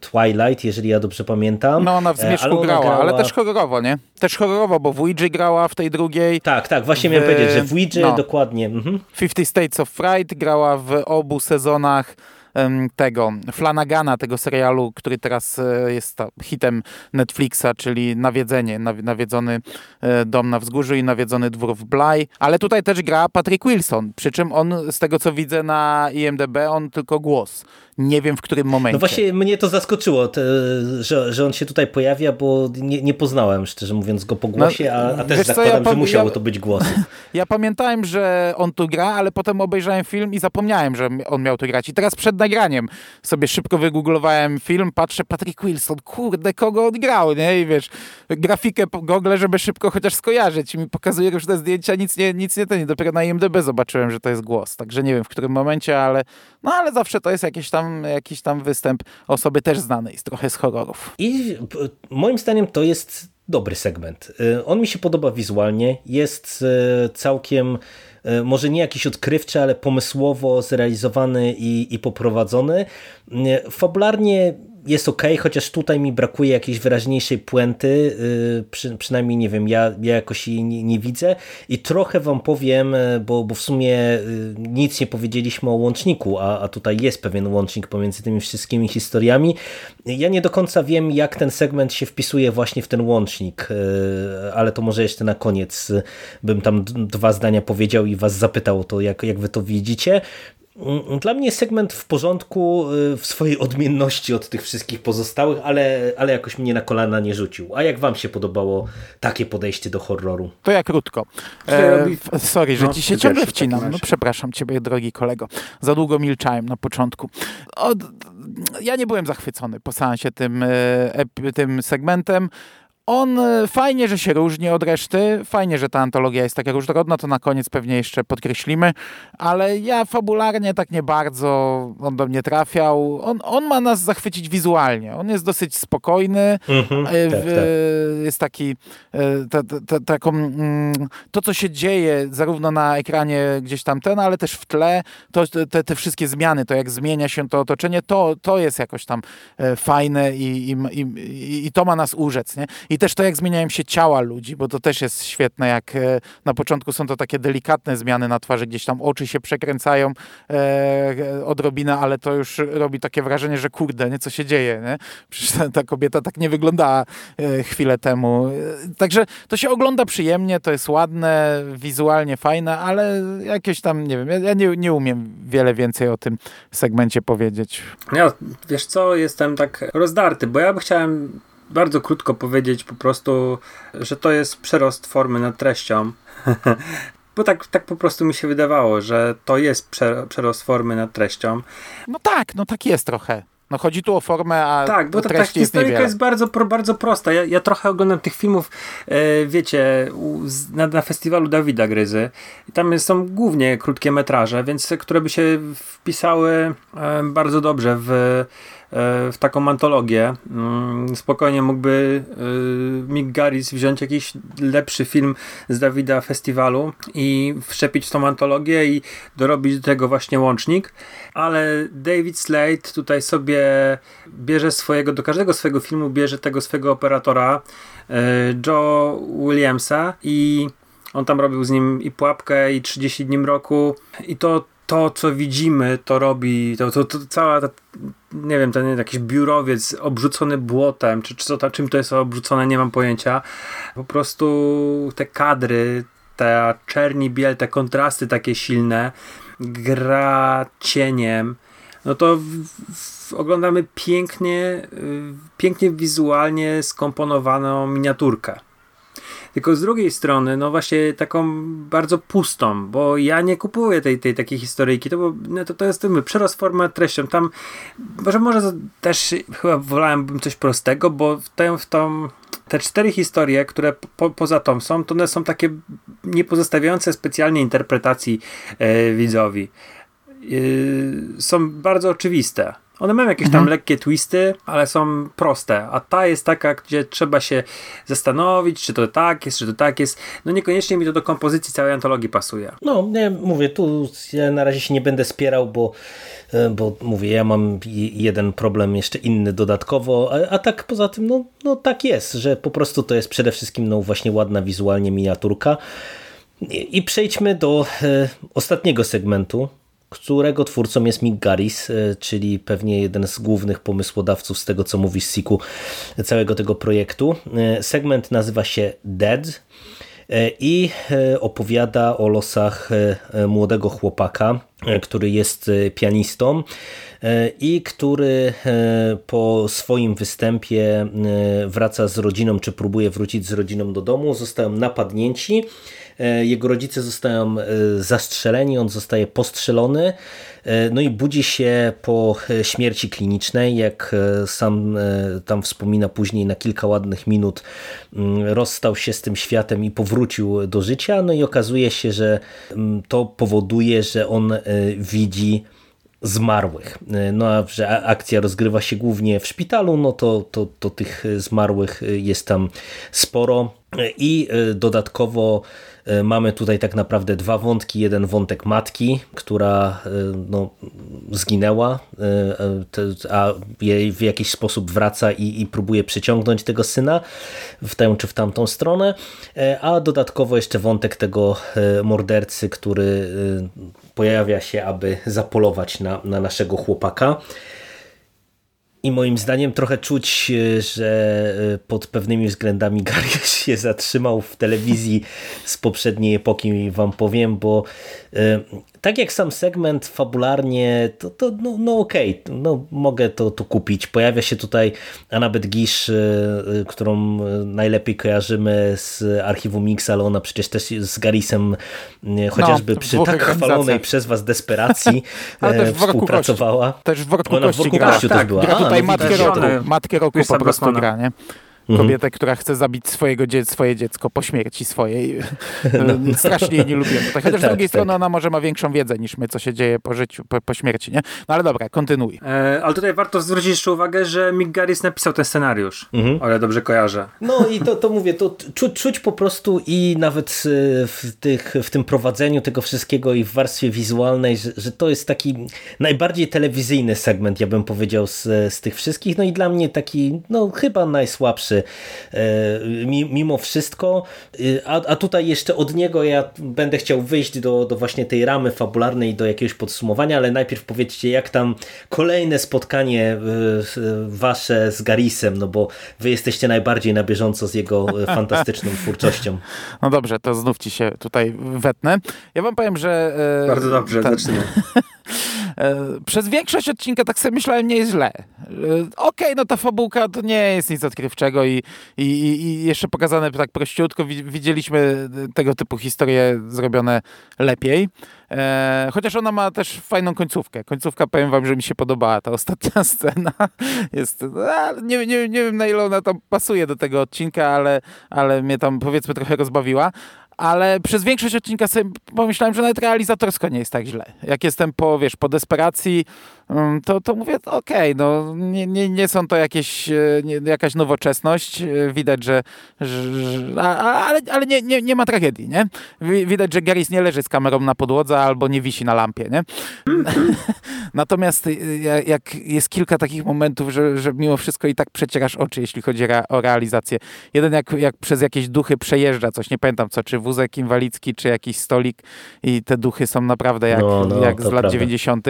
[SPEAKER 1] Twilight, jeżeli ja dobrze pamiętam.
[SPEAKER 3] No ona w Zmierzchu ale grała, grała, ale też horrorowo, nie? Też horrorowo, bo w Ouija grała w tej drugiej.
[SPEAKER 1] Tak, tak, właśnie w... miałem powiedzieć, że w Ouija no. dokładnie. Mhm.
[SPEAKER 3] 50 States of Fright grała w obu sezonach tego Flanagana, tego serialu, który teraz e, jest hitem Netflixa, czyli Nawiedzenie, Nawiedzony e, dom na wzgórzu i Nawiedzony dwór w Bly, ale tutaj też gra Patrick Wilson, przy czym on z tego co widzę na IMDB, on tylko głos nie wiem w którym momencie.
[SPEAKER 1] No właśnie mnie to zaskoczyło, te, że, że on się tutaj pojawia, bo nie, nie poznałem, szczerze mówiąc, go po głosie, no, a, a też zakładam, co, ja że musiało ja, to być głos.
[SPEAKER 3] Ja pamiętałem, że on tu gra, ale potem obejrzałem film i zapomniałem, że on miał tu grać. I teraz przed nagraniem sobie szybko wygooglowałem film, patrzę, Patrick Wilson, kurde, kogo on grał, nie? I wiesz, grafikę po Google, żeby szybko chociaż skojarzyć. I mi pokazuje te zdjęcia, nic nie, nic nie ten, dopiero na IMDB zobaczyłem, że to jest głos. Także nie wiem w którym momencie, ale no ale zawsze to jest jakiś tam, jakiś tam występ osoby też znanej, trochę z horrorów.
[SPEAKER 1] I moim zdaniem to jest dobry segment. Y, on mi się podoba wizualnie, jest y, całkiem y, może nie jakiś odkrywczy, ale pomysłowo zrealizowany i, i poprowadzony. Fabularnie jest ok, chociaż tutaj mi brakuje jakiejś wyraźniejszej puenty, y, przy, przynajmniej nie wiem, ja, ja jakoś jej nie, nie, widzę i trochę wam powiem, y, bo, bo w sumie y, nic nie powiedzieliśmy o łączniku, a, a tutaj jest pewien łącznik pomiędzy tymi wszystkimi historiami. Ja nie do końca wiem, jak ten segment się wpisuje właśnie w ten łącznik, ale to może jeszcze na koniec bym tam dwa zdania powiedział i was zapytał o to, jak, jak wy to widzicie. Mm, dla mnie segment w porządku y, w swojej odmienności od tych wszystkich pozostałych, ale, ale jakoś mnie na kolana nie rzucił. A jak wam się podobało takie podejście do horroru?
[SPEAKER 3] To ja krótko. E, sorry, że no, ci się ciągle wcinam. No przepraszam ciebie, drogi kolego. Za długo milczałem na początku. Od, ja nie byłem zachwycony po seansie tym, e, tym segmentem. On e, fajnie, że się różni od reszty, fajnie, że ta antologia jest taka różnorodna, to na koniec pewnie jeszcze podkreślimy, ale ja fabularnie tak nie bardzo on do mnie trafiał. On, on ma nas zachwycić wizualnie. On jest dosyć spokojny, mhm, e, tak, tak. jest taki ta, ta, taką, mm, to co się dzieje zarówno na ekranie gdzieś tam ten, ale też w tle, to, te, te wszystkie zmiany, to jak zmienia się to otoczenie, to, to jest jakoś tam e, fajne i, i, i, i to ma nas urzec. Nie? I i też to, jak zmieniają się ciała ludzi, bo to też jest świetne, jak e, na początku są to takie delikatne zmiany na twarzy, gdzieś tam oczy się przekręcają e, odrobinę, ale to już robi takie wrażenie, że kurde, nie, co się dzieje, nie? Przecież ta, ta kobieta tak nie wyglądała e, chwilę temu. E, także to się ogląda przyjemnie, to jest ładne, wizualnie fajne, ale jakieś tam, nie wiem, ja, nie, nie umiem wiele więcej o tym segmencie powiedzieć.
[SPEAKER 2] Ja, wiesz co, jestem tak rozdarty, bo ja by chciałem bardzo krótko powiedzieć po prostu, że to jest przerost formy nad treścią. Bo tak, tak po prostu mi się wydawało, że to jest przerost formy nad treścią.
[SPEAKER 3] No tak, no tak jest trochę. No chodzi tu o formę, a
[SPEAKER 2] Tak, bo ta, ta historyjka jest bardzo, bardzo prosta. Ja, ja trochę oglądam tych filmów, e, wiecie, na, na festiwalu Dawida Gryzy. I tam są głównie krótkie metraże, więc które by się wpisały e, bardzo dobrze w w taką antologię. Mm, spokojnie mógłby y, Mick Garris wziąć jakiś lepszy film z Dawida Festiwalu i wszczepić w tą antologię i dorobić do tego właśnie łącznik, ale David Slade tutaj sobie bierze swojego, do każdego swojego filmu bierze tego swojego operatora y, Joe Williamsa i on tam robił z nim i Pułapkę i 30 dni mroku i to to, co widzimy, to robi, to, to, to cała ta, nie wiem, ten jakiś biurowiec obrzucony błotem, czy, czy to, czym to jest obrzucone, nie mam pojęcia. Po prostu te kadry, ta czerni biel, te kontrasty takie silne, gra cieniem, no to w, w, oglądamy pięknie, y, pięknie wizualnie skomponowaną miniaturkę. Tylko z drugiej strony, no właśnie taką bardzo pustą, bo ja nie kupuję tej, tej takiej historyjki, to, bo, no to, to jest ten przerost format treścią. Tam może, może też chyba wolałem coś prostego, bo w, tę, w tą te cztery historie, które po, poza tą są, to one są takie nie pozostawiające specjalnie interpretacji e, widzowi. E, są bardzo oczywiste. One mają jakieś tam mhm. lekkie twisty, ale są proste, a ta jest taka, gdzie trzeba się zastanowić, czy to tak jest, czy to tak jest. No niekoniecznie mi to do kompozycji całej antologii pasuje.
[SPEAKER 1] No, nie, mówię, tu ja na razie się nie będę spierał, bo, e, bo mówię, ja mam jeden problem jeszcze inny dodatkowo, a, a tak poza tym, no, no tak jest, że po prostu to jest przede wszystkim no właśnie ładna wizualnie miniaturka. I, i przejdźmy do e, ostatniego segmentu, którego twórcą jest Mick Garris, e, czyli pewnie jeden z głównych pomysłodawców z tego, co mówi Siku, całego tego projektu. E, segment nazywa się Dead e, i opowiada o losach młodego chłopaka, który jest pianistą i który po swoim występie wraca z rodziną, czy próbuje wrócić z rodziną do domu. Zostają napadnięci jego rodzice zostają e, zastrzeleni, on zostaje postrzelony, e, no i budzi się po śmierci klinicznej, jak sam tam wspomina później na kilka ładnych minut, mm, rozstał się z tym światem i powrócił do życia, no i okazuje się, że mm, to powoduje, że on widzi zmarłych. No a że akcja rozgrywa się głównie w szpitalu, no to, to, to tych zmarłych jest tam sporo i dodatkowo E, mamy tutaj tak naprawdę dwa wątki. Jeden wątek matki, która e, no, zginęła, e, a jej w jakiś sposób wraca i, i próbuje przyciągnąć tego syna w tę czy w tamtą stronę, a dodatkowo jeszcze wątek tego mordercy, który pojawia się, aby zapolować na, na naszego chłopaka. I moim zdaniem trochę czuć, e, że e, pod pewnymi względami Gary się zatrzymał w telewizji z poprzedniej epoki, wam powiem, bo e, tak jak sam segment fabularnie, to, to no, no okej, okay, no mogę to, to kupić. Pojawia się tutaj Annabeth Gish, którą najlepiej kojarzymy z archiwum Mix, ale ona przecież też z Garisem chociażby no, przy tak chwalonej przez was desperacji współpracowała.
[SPEAKER 3] Też w Worku Ona w Worku Kości też była. A, tutaj matkę roku, matkę roku po prostu gra, nie? Mhm. Kobietę, mhm. która chce zabić swojego dzie swoje dziecko po śmierci swojej. No. Strasznie jej nie lubiłem. Chociaż tak, z drugiej tak. strony ona może ma większą wiedzę niż my, co się dzieje po życiu, po, po śmierci, nie? No ale dobra, kontynuuj.
[SPEAKER 2] E, ale tutaj warto zwrócić jeszcze uwagę, że Mick Garris napisał ten scenariusz, mhm. ale dobrze kojarzę.
[SPEAKER 1] No i to, to mówię, to czu, czuć po prostu i nawet e, w, tych, w tym prowadzeniu tego wszystkiego i w warstwie wizualnej, że, że to jest taki najbardziej telewizyjny segment, ja bym powiedział, z, z tych wszystkich. No i dla mnie taki, no chyba najsłabszy E, mimo wszystko. E, a, a tutaj jeszcze od niego ja będę chciał wyjść do, do właśnie tej ramy fabularnej, do jakiegoś podsumowania, ale najpierw powiedzcie, jak tam kolejne spotkanie e, wasze z Garisem, no bo wy jesteście najbardziej na bieżąco z jego fantastyczną twórczością.
[SPEAKER 3] No dobrze, to znów ci się tutaj wetnę. Ja wam powiem, że...
[SPEAKER 2] Bardzo dobrze, ten... zaczniemy.
[SPEAKER 3] Przez większość odcinka tak sobie myślałem, nie jest źle. Okej, okay, no ta fabułka to nie jest nic odkrywczego i, i, i jeszcze pokazane tak prościutko. Widzieliśmy tego typu historie zrobione lepiej. E, chociaż ona ma też fajną końcówkę. Końcówka, powiem wam, że mi się podobała. Ta ostatnia scena jest... nie, nie, nie wiem, na ile ona tam pasuje do tego odcinka, ale, ale mnie tam, powiedzmy, trochę rozbawiła ale przez większość odcinka sobie pomyślałem, że nawet realizatorsko nie jest tak źle. Jak jestem po, wiesz, po desperacji, to, to mówię, okej, okay, no nie, nie, nie są to jakieś, e, nie, jakaś nowoczesność. E, widać, że, że ale, ale nie, nie, nie ma tragedii, nie? Widać, że Garys nie leży z kamerą na podłodze albo nie wisi na lampie, nie? Natomiast e, jak jest kilka takich momentów, że, że mimo wszystko i tak przecierasz oczy, jeśli chodzi o realizację. Jeden jak, jak przez jakieś duchy przejeżdża coś, nie pamiętam co, czy wózek inwalidzki, czy jakiś stolik i te duchy są naprawdę jak, no, no, jak z lat prawda. 90.,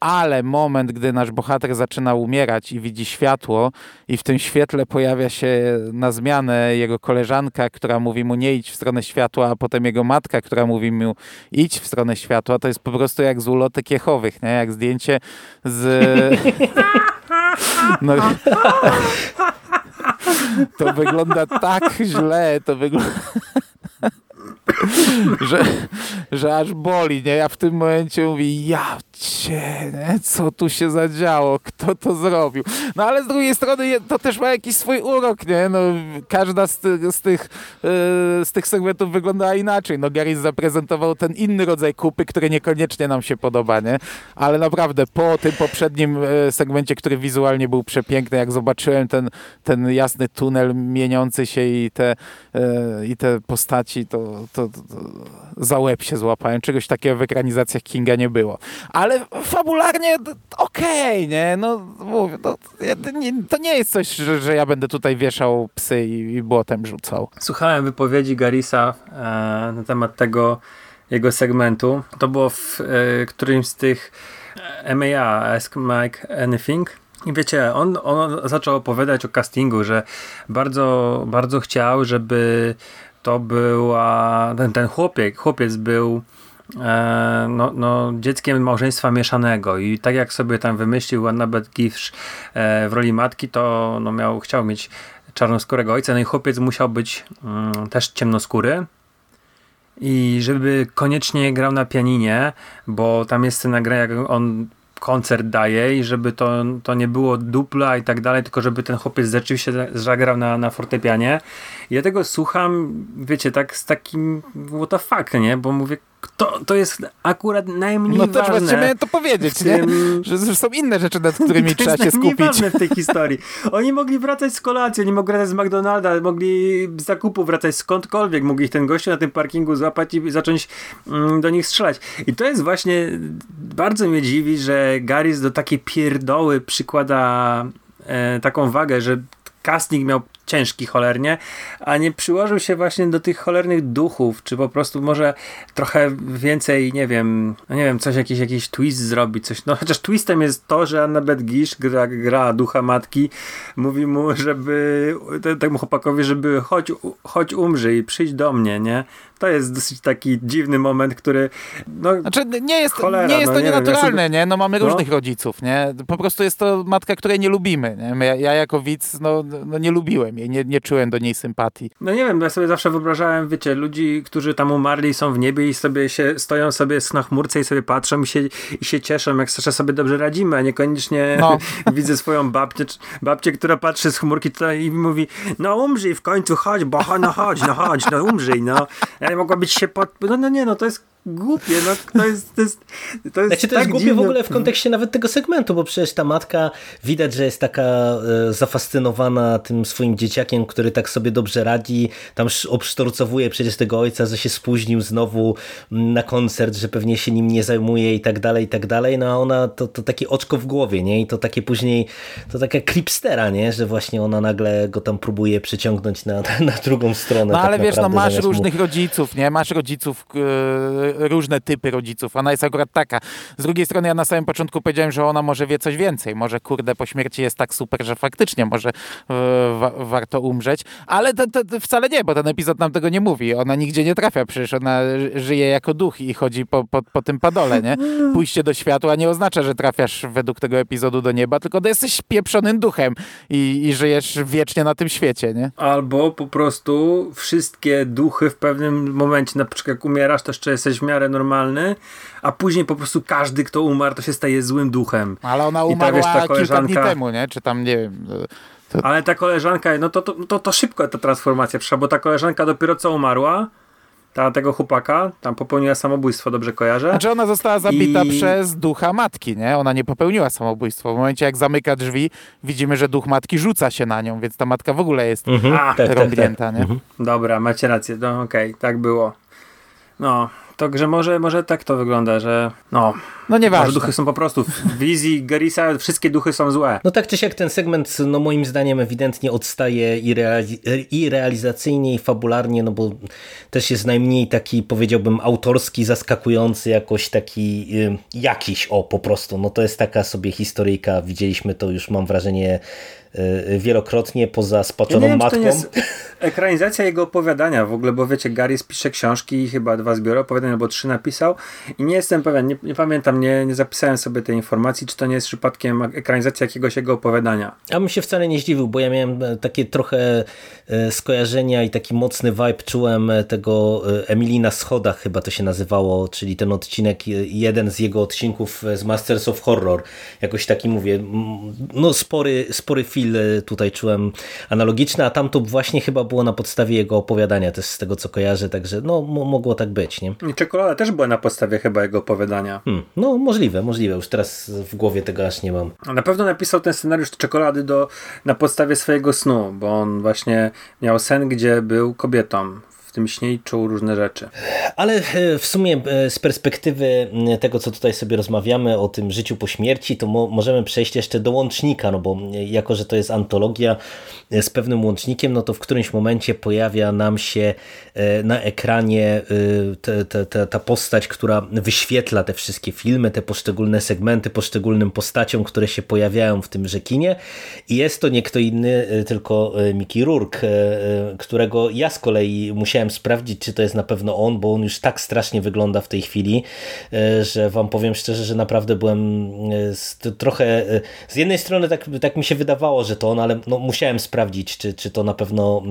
[SPEAKER 3] ale moment, gdy nasz bohater zaczyna umierać i widzi światło i w tym świetle pojawia się na zmianę jego koleżanka, która mówi mu nie idź w stronę światła, a potem jego matka, która mówi mu idź w stronę światła, to jest po prostu jak z ulotek Jehowych, nie? jak zdjęcie z... No, to wygląda tak źle, to wygląda że, że aż boli, nie? Ja w tym momencie mówię, ja cię, nie? co tu się zadziało, kto to zrobił? No ale z drugiej strony to też ma jakiś swój urok, nie? No, każda z, ty, z, tych, yy, z tych segmentów wyglądała inaczej. No Gary zaprezentował ten inny rodzaj kupy, który niekoniecznie nam się podoba, nie? Ale naprawdę po tym poprzednim yy, segmencie, który wizualnie był przepiękny, jak zobaczyłem ten, ten jasny tunel mieniący się i te, yy, i te postaci, to, to, to, to za łeb się złapałem. Czegoś takiego w ekranizacjach Kinga nie było. Ale fabularnie okej, okay, nie? No mówię, to, to, nie jest coś, że, że ja będę tutaj wieszał psy i, i błotem rzucał.
[SPEAKER 2] Słuchałem wypowiedzi Garisa e, na temat tego jego segmentu. To było w e, którymś z tych e, MAA, Ask Mike Anything. I wiecie, on, on zaczął opowiadać o castingu, że bardzo, bardzo chciał, żeby to była, ten, ten chłopiec, chłopiec był no, no, dzieckiem małżeństwa mieszanego i tak jak sobie tam wymyślił Annabeth Giffsh e, w roli matki, to no, miał, chciał mieć czarnoskórego ojca, no i chłopiec musiał być mm, też ciemnoskóry i żeby koniecznie grał na pianinie, bo tam jest scena gra, jak on koncert daje i żeby to, to nie było dupla i tak dalej, tylko żeby ten chłopiec rzeczywiście zagrał na, na fortepianie. I ja tego słucham, wiecie, tak z takim what the fuck, nie? Bo mówię, to, to jest akurat najmniej
[SPEAKER 3] ważne. No
[SPEAKER 2] też
[SPEAKER 3] właśnie miałem to powiedzieć, tym... Że, że, są inne rzeczy, nad którymi trzeba się skupić. To
[SPEAKER 2] jest w tej historii. Oni mogli wracać z kolacji, oni mogli wracać z McDonalda, mogli z zakupu wracać skądkolwiek, mogli ich ten gościu na tym parkingu złapać i zacząć mm, do nich strzelać. I to jest właśnie, bardzo mnie dziwi, że Garys do takiej pierdoły przykłada e, taką wagę, że casting miał ciężki cholernie, a nie przyłożył się właśnie do tych cholernych duchów, czy po prostu może trochę więcej, nie wiem, no nie wiem, coś, jakiś, jakiś twist zrobić, coś, no chociaż twistem jest to, że Annabeth Gish gra, gra ducha matki, mówi mu, żeby, temu chłopakowi, żeby chodź, chodź umrzyj, przyjdź do mnie, nie? To jest dosyć taki dziwny moment, który. No,
[SPEAKER 3] znaczy, nie jest, cholera, nie jest to no, nienaturalne, nie, nie? No mamy no. różnych rodziców, nie? Po prostu jest to matka, której nie lubimy. Nie? Ja, ja jako widz no, no nie lubiłem jej, nie, nie czułem do niej sympatii.
[SPEAKER 2] No nie wiem, ja sobie zawsze wyobrażałem, wiecie, ludzi, którzy tam umarli, są w niebie i sobie się stoją sobie na chmurce i sobie patrzą i się, i się cieszą, jak sobie dobrze radzimy, a niekoniecznie no. widzę swoją babcię, babcię, która patrzy z chmurki i mówi, no umrzyj w końcu, chodź, bo no chodź, no chodź, no umrzyj, no mogła być się pod... No, no nie, no to jest głupie, no to jest to jest,
[SPEAKER 1] to jest, znaczy, to tak jest głupie dziwne. w ogóle w kontekście nawet tego segmentu, bo przecież ta matka widać, że jest taka e, zafascynowana tym swoim dzieciakiem, który tak sobie dobrze radzi, tam obsztorcowuje przecież tego ojca, że się spóźnił znowu na koncert, że pewnie się nim nie zajmuje i tak dalej, i tak dalej, no a ona to, to takie oczko w głowie, nie? I to takie później, to taka klipstera, nie? Że właśnie ona nagle go tam próbuje przyciągnąć na, na drugą stronę.
[SPEAKER 3] No tak ale wiesz, no masz różnych mu... rodziców, nie? Masz rodziców yy różne typy rodziców. Ona jest akurat taka. Z drugiej strony ja na samym początku powiedziałem, że ona może wie coś więcej. Może kurde po śmierci jest tak super, że faktycznie może e, wa warto umrzeć. Ale to, to, wcale nie, bo ten epizod nam tego nie mówi. Ona nigdzie nie trafia, przecież ona żyje jako duch i chodzi po, po, po tym padole, nie? Pójście do światła nie oznacza, że trafiasz według tego epizodu do nieba, tylko jesteś pieprzonym duchem i, i żyjesz wiecznie na tym świecie, nie?
[SPEAKER 2] Albo po prostu wszystkie duchy w pewnym momencie, na przykład jak umierasz, to jeszcze jesteś w miarę normalny, a później po prostu każdy, kto umarł, to się staje złym duchem.
[SPEAKER 3] Ale ona umarła ta, wiesz, ta koleżanka... kilka dni temu, nie? Czy tam, nie wiem...
[SPEAKER 2] To... Ale ta koleżanka, no to, to, to, to szybko ta transformacja przyszła, bo ta koleżanka dopiero co umarła, ta, tego chłopaka, tam popełniła samobójstwo, dobrze kojarzę.
[SPEAKER 3] Znaczy ona została zabita I... przez ducha matki, nie? Ona nie popełniła samobójstwa. W momencie jak zamyka drzwi, widzimy, że duch matki rzuca się na nią, więc ta matka w ogóle jest mhm, A, tak, rąbnięta, tak, tak. nie? Mhm.
[SPEAKER 2] Dobra, macie rację, no okej, okay, tak było. No, Także może, może tak to wygląda, że no,
[SPEAKER 3] no nieważne. Może
[SPEAKER 2] duchy są po prostu w wizji Garisa, wszystkie duchy są złe.
[SPEAKER 1] No tak czy siak ten segment, no moim zdaniem ewidentnie odstaje i, reali i realizacyjnie i fabularnie, no bo też jest najmniej taki powiedziałbym autorski, zaskakujący, jakoś taki y, jakiś, o po prostu, no to jest taka sobie historyjka, widzieliśmy to już mam wrażenie Y, wielokrotnie poza spaczoną ja matką.
[SPEAKER 2] ekranizacja jego opowiadania w ogóle, bo wiecie, Gary pisze książki i chyba dwa zbiory opowiadań albo trzy napisał i nie jestem pewien, nie, nie, pamiętam, nie, nie zapisałem sobie tej informacji, czy to nie jest przypadkiem ekranizacja jakiegoś jego opowiadania.
[SPEAKER 1] Ja bym się wcale nie zdziwił, bo ja miałem e, takie trochę e, skojarzenia i taki mocny vibe czułem e, tego Emilii na schodach chyba to się nazywało, czyli ten odcinek, jeden z jego odcinków z Masters of Horror. Jakoś taki mówię, no spory, spory E, tutaj czułem analogiczny, a tam to właśnie chyba było na podstawie jego opowiadania też z tego co kojarzę, także no mogło tak być. Nie?
[SPEAKER 2] I czekolada też była na podstawie chyba jego opowiadania.
[SPEAKER 1] Hmm, no możliwe, możliwe, już teraz w głowie tego aż nie mam.
[SPEAKER 2] Na pewno napisał ten scenariusz czekolady do, na podstawie swojego snu, bo on właśnie miał sen, gdzie był kobietą w tym śnie i czuł różne rzeczy.
[SPEAKER 1] Ale e, w sumie e, z perspektywy tego, co tutaj sobie rozmawiamy o tym życiu po śmierci, to mo możemy przejść jeszcze do łącznika, no bo jako, że to jest antologia e, z pewnym łącznikiem, no to w którymś momencie pojawia nam się na ekranie te, te, te, ta postać, która wyświetla te wszystkie filmy, te poszczególne segmenty, poszczególnym postaciom, które się pojawiają w tym rzekinie i jest to nie kto inny, tylko Mickey Rourke, którego ja z kolei musiałem musiałem sprawdzić, czy to jest na pewno on, bo on już tak strasznie wygląda w tej chwili, e, że wam powiem szczerze, że naprawdę byłem e, trochę, z jednej strony tak, tak mi się wydawało, że to on, ale no, musiałem sprawdzić, czy, czy to na pewno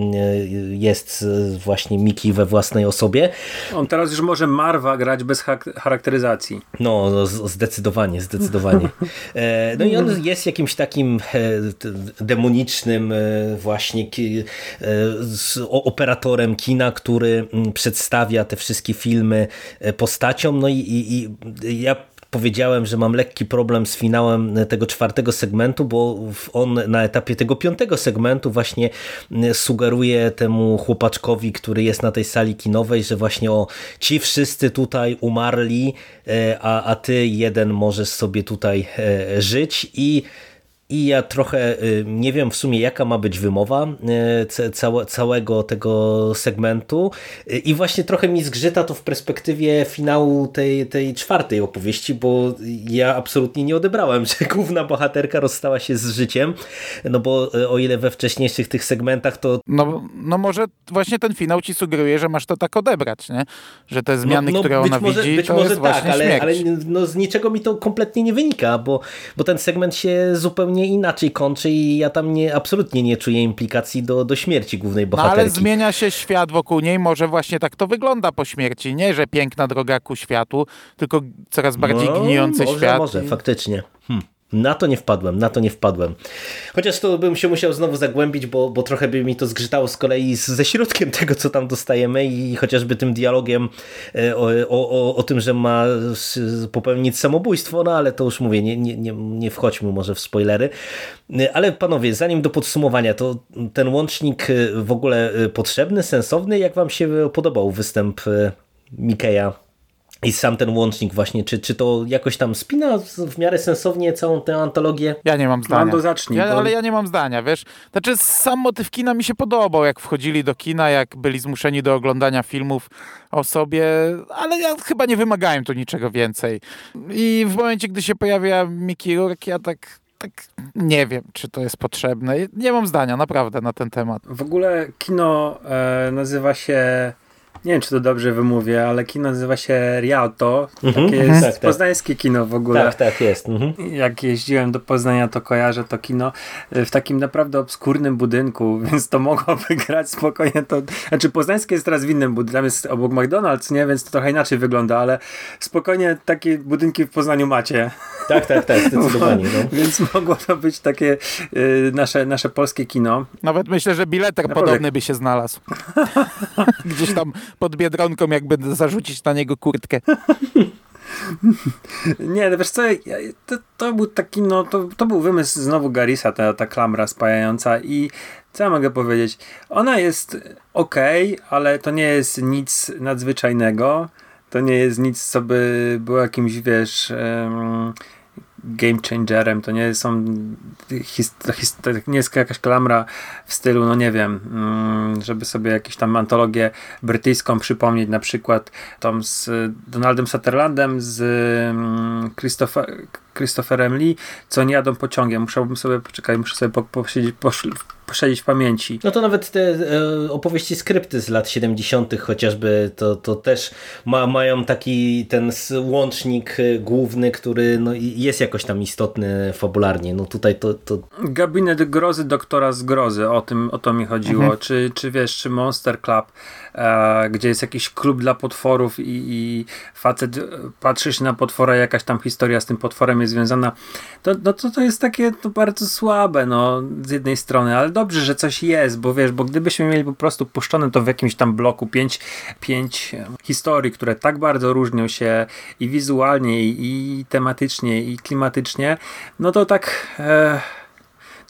[SPEAKER 1] jest właśnie Miki we własnej osobie.
[SPEAKER 2] On teraz już może Marwa grać bez charakteryzacji.
[SPEAKER 1] No, no zdecydowanie, zdecydowanie. No i on jest jakimś takim demonicznym właśnie operatorem kina, który mm, przedstawia te wszystkie filmy e, postaciom. No i, i, i ja powiedziałem, że mam lekki problem z finałem tego czwartego segmentu, bo on na etapie tego piątego segmentu właśnie mm, sugeruje temu chłopaczkowi, który jest na tej sali kinowej, że właśnie o ci wszyscy tutaj umarli, e, a, a ty jeden możesz sobie tutaj e, żyć i i ja trochę y, nie wiem w sumie jaka ma być wymowa y, całego tego segmentu. Y, i właśnie trochę mi zgrzyta to w perspektywie finału tej, tej czwartej opowieści, bo ja absolutnie nie odebrałem, że główna bohaterka rozstała się z życiem, no bo o ile we wcześniejszych tych segmentach to...
[SPEAKER 3] No, no może właśnie ten finał ci sugeruje, że masz to tak odebrać, nie? że te zmiany, no, no, które ona
[SPEAKER 1] może,
[SPEAKER 3] widzi,
[SPEAKER 1] być
[SPEAKER 3] to
[SPEAKER 1] może
[SPEAKER 3] jest
[SPEAKER 1] tak,
[SPEAKER 3] ale,
[SPEAKER 1] ale no, z niczego mi to kompletnie nie wynika, bo, bo ten segment się zupełnie zupełnie inaczej kończy i ja tam nie, absolutnie nie czuję implikacji do, do śmierci głównej bohaterki.
[SPEAKER 3] No ale zmienia się świat wokół niej, może właśnie tak to wygląda po śmierci. Nie, że piękna droga ku światu, tylko coraz bardziej no, gnijący
[SPEAKER 1] może,
[SPEAKER 3] świat.
[SPEAKER 1] Może, faktycznie. Hm. Na to nie wpadłem, na to nie wpadłem. Chociaż to bym się musiał znowu zagłębić, bo, bo trochę by mi to zgrzytało z kolei ze środkiem tego, co tam dostajemy i chociażby tym dialogiem e, o, o, o tym, że ma popełnić samobójstwo, no ale to już mówię, nie, nie, nie, nie wchodźmy może w spoilery. E, ale panowie, zanim do podsumowania, to ten łącznik e, w ogóle potrzebny, sensowny? Jak wam się podobał występ Mikeja i sam ten łącznik właśnie, czy, czy to jakoś tam spina w miarę sensownie całą tę antologię?
[SPEAKER 3] Ja nie mam zdania.
[SPEAKER 2] Mando zacznij.
[SPEAKER 3] Ja, Ale ja nie mam zdania, wiesz. Znaczy sam motyw kina mi się podobał, jak wchodzili do kina, jak byli zmuszeni do oglądania filmów o sobie, ale ja chyba nie wymagałem tu niczego więcej. I w momencie, gdy się pojawia Mickey Rourke, ja tak tak nie wiem, czy to jest potrzebne. Nie mam zdania naprawdę na ten temat.
[SPEAKER 2] W ogóle kino e, nazywa się nie wiem, czy to dobrze wymówię, ale kino nazywa się Rialto. Mhm, Takie jest tak, tak. poznańskie kino w ogóle.
[SPEAKER 1] Tak, tak, jest. Mhm.
[SPEAKER 2] Jak jeździłem do Poznania, to kojarzę to kino e, w takim naprawdę obskurnym budynku, więc to mogłoby grać spokojnie. To, znaczy poznańskie jest teraz w innym budynku, tam jest obok McDonald's, nie? Więc to trochę inaczej wygląda, ale spokojnie takie budynki w Poznaniu macie.
[SPEAKER 1] Tak, tak, tak, zdecydowanie. No.
[SPEAKER 2] więc mogło to być takie y, nasze, nasze polskie kino.
[SPEAKER 3] Nawet myślę, że bileter Naprawdę. podobny by się znalazł. Gdzieś tam pod Biedronką, jakby zarzucić na niego kurtkę.
[SPEAKER 2] Nie, no wiesz co, to, to, był taki, no, to, to był wymysł znowu Garisa, ta, ta klamra spajająca i co ja mogę powiedzieć? Ona jest ok, ale to nie jest nic nadzwyczajnego. To nie jest nic, co by było jakimś, wiesz, game changerem, to nie są to nie jest jakaś klamra w stylu, no nie wiem, mm, żeby sobie jakąś tam antologię brytyjską przypomnieć, na przykład tam z Donaldem Sutherlandem, z mm, Christopher, Christopherem Lee, co nie jadą pociągiem. Musiałbym sobie, poczekaj, muszę sobie posiedzieć, posiedzieć w pamięci.
[SPEAKER 1] No to nawet te e, opowieści skrypty z lat 70. chociażby, to, to też ma, mają taki ten łącznik e, główny, który no, jest jakoś tam istotny fabularnie. No tutaj to... to...
[SPEAKER 2] Gabinet grozy doktora zgrozy, o tym o to mi chodziło. Mhm. Czy, czy wiesz, czy Monster Club, e, gdzie jest jakiś klub dla potworów i, i facet patrzy się na potwora, jakaś tam historia z tym potworem jest związana. To, no, to, to jest takie to bardzo słabe, no, z jednej strony, ale dobrze, że coś jest, bo wiesz, bo gdybyśmy mieli po prostu puszczone to w jakimś tam bloku pięć, pięć historii, które tak bardzo różnią się i wizualnie, i, tematycznie, i klimatycznie, no to tak... E,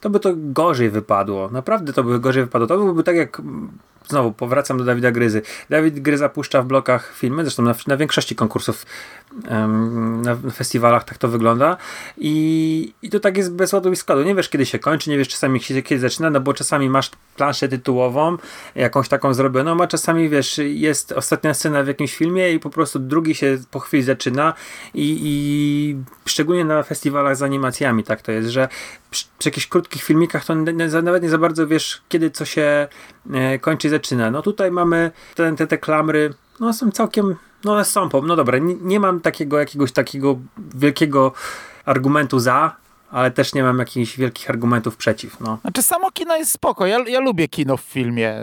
[SPEAKER 2] to by to gorzej wypadło. Naprawdę to by gorzej wypadło. To byłoby tak jak znowu powracam do Dawida Gryzy. Dawid Gryza puszcza w blokach filmy, zresztą na, na większości konkursów um, na festiwalach tak to wygląda I, i to tak jest bez ładu i składu. Nie wiesz kiedy się kończy, nie wiesz czasami kiedy zaczyna, no bo czasami masz planszę tytułową, jakąś taką zrobioną, a czasami wiesz, jest ostatnia scena w jakimś filmie i po prostu drugi się po chwili zaczyna i, i szczególnie na festiwalach z animacjami tak to jest, że przy, przy jakichś krótkich filmikach to nawet nie za bardzo wiesz kiedy co się e, kończy zaczyna. No tutaj mamy te, te, te klamry, no są całkiem, no są, no dobra, nie, nie mam takiego jakiegoś takiego wielkiego argumentu za, ale też nie mam jakichś wielkich argumentów przeciw. No.
[SPEAKER 3] Znaczy samo kino jest spoko. Ja, ja lubię kino w filmie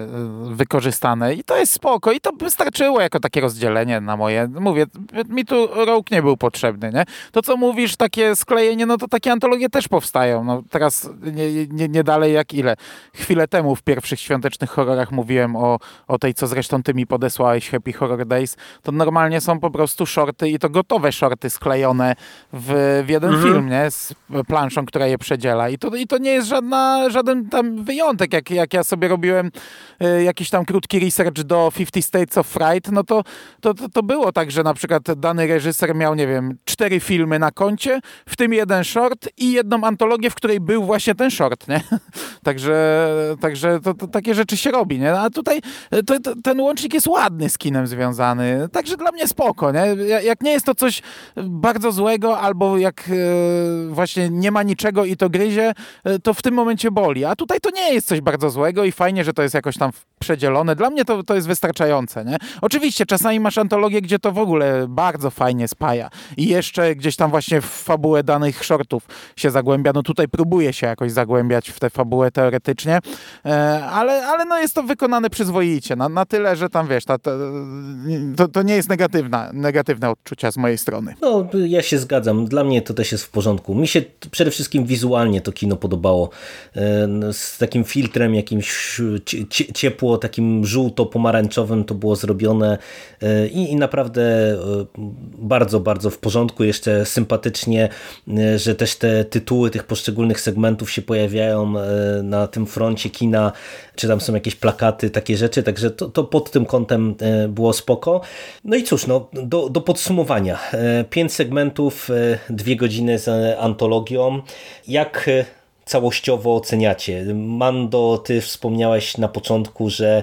[SPEAKER 3] y, wykorzystane i to jest spoko i to wystarczyło jako takie rozdzielenie na moje. Mówię, mi tu rok nie był potrzebny, nie? To co mówisz, takie sklejenie, no to takie antologie też powstają. No teraz nie, nie, nie dalej jak ile. Chwilę temu w pierwszych świątecznych horrorach mówiłem o, o tej, co zresztą ty mi podesłałeś, Happy Horror Days. To normalnie są po prostu shorty i to gotowe shorty sklejone w, w jeden mhm. film, nie? Z planszą, która je przedziela. I to, i to nie jest żadna, żaden tam wyjątek. Jak, jak ja sobie robiłem y, jakiś tam krótki research do 50 States of Fright, no to, to, to, to było tak, że na przykład dany reżyser miał, nie wiem, cztery filmy na koncie, w tym jeden short i jedną antologię, w której był właśnie ten short, nie? także także to, to takie rzeczy się robi, nie? A tutaj to, to, ten łącznik jest ładny z kinem związany, także dla mnie spoko, nie? Jak nie jest to coś bardzo złego, albo jak e, właśnie nie nie ma niczego i to gryzie, e, to w tym momencie boli. A tutaj to nie jest coś bardzo złego i fajnie, że to jest jakoś tam przedzielone. Dla mnie to, to jest wystarczające. Nie? Oczywiście czasami masz antologię, gdzie to w ogóle bardzo fajnie spaja i jeszcze gdzieś tam właśnie w fabułę danych shortów się zagłębia. No tutaj próbuje się jakoś zagłębiać w tę fabułę teoretycznie, e, ale, ale no jest to wykonane przyzwoicie. Na, na tyle, że tam wiesz, ta, ta, to, to nie jest negatywna, negatywne odczucia z mojej strony.
[SPEAKER 1] No, ja się zgadzam. Dla mnie to też jest w porządku. Mi się przede wszystkim wizualnie to kino podobało. E, z takim filtrem jakimś ciepło, takim żółto-pomarańczowym to było zrobione e, i, naprawdę e, bardzo, bardzo w porządku. Jeszcze sympatycznie, że też te tytuły tych poszczególnych segmentów się pojawiają na tym froncie kina, czy tam są jakieś plakaty, takie rzeczy, także to, to pod tym kątem było spoko. No i cóż, no, do, do podsumowania. Pięć segmentów, dwie godziny z antologią, jak e, całościowo oceniacie? Mando, ty wspomniałeś na początku, że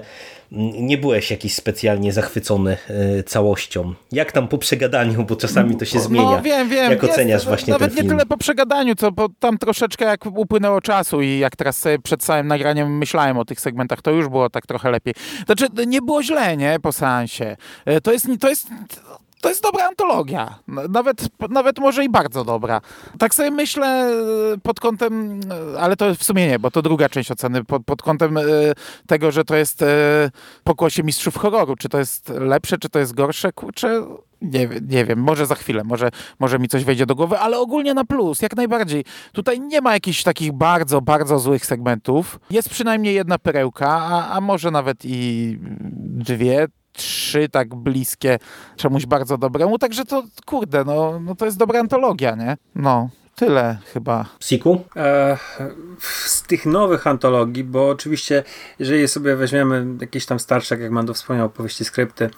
[SPEAKER 1] mm, nie byłeś jakiś specjalnie zachwycony e, całością. Jak tam po przegadaniu, bo czasami to się no, zmienia.
[SPEAKER 3] No wiem, wiem.
[SPEAKER 1] Jak jest, oceniasz właśnie
[SPEAKER 3] Nawet
[SPEAKER 1] ten film?
[SPEAKER 3] nie tyle po przegadaniu, co po, tam troszeczkę jak upłynęło czasu i jak teraz sobie przed całym nagraniem myślałem o tych segmentach, to już było tak trochę lepiej. Znaczy, nie było źle, nie? Po seansie. E, to jest, to jest to jest dobra antologia. Nawet, nawet może i bardzo dobra. Tak sobie myślę e, pod kątem, e, ale to w sumie nie, bo to druga część oceny, pod, pod kątem e, tego, że to jest pokłosie mistrzów horroru. Czy to jest lepsze, czy to jest gorsze? Kurczę, nie, nie wiem, może za chwilę, może, może mi coś wejdzie do głowy, ale ogólnie na plus, jak najbardziej. Tutaj nie ma jakichś takich bardzo, bardzo złych segmentów. Jest przynajmniej jedna perełka, a, a może nawet i dwie, trzy tak bliskie czemuś bardzo dobremu, także to kurde, no, no to jest dobra antologia, nie? No. Tyle chyba.
[SPEAKER 1] Siku? E,
[SPEAKER 2] z tych nowych antologii, bo oczywiście, jeżeli sobie weźmiemy jakieś tam starsze, jak Mando wspomniał, powieści, skrypty,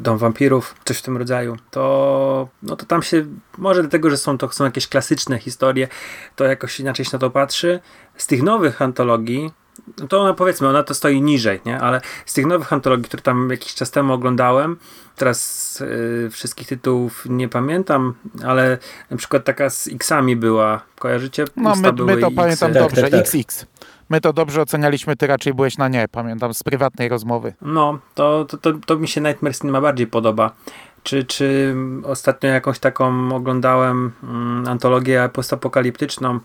[SPEAKER 2] Dom Wampirów, coś w tym rodzaju, to, no to tam się, może dlatego, że są to są jakieś klasyczne historie, to jakoś inaczej się na to patrzy. Z tych nowych antologii, no to ona, powiedzmy, ona to stoi niżej, nie? Ale z tych nowych antologii, które tam jakiś czas temu oglądałem, teraz yy, wszystkich tytułów nie pamiętam, ale na przykład taka z X-ami była, kojarzycie?
[SPEAKER 3] No, my, my to pamiętam tak, dobrze, tak, tak. XX. My to dobrze ocenialiśmy, ty raczej byłeś na nie, pamiętam, z prywatnej rozmowy.
[SPEAKER 2] No, to, to, to, to mi się Nightmare Cinema bardziej podoba. Czy, czy ostatnio jakąś taką oglądałem mm, antologię postapokaliptyczną,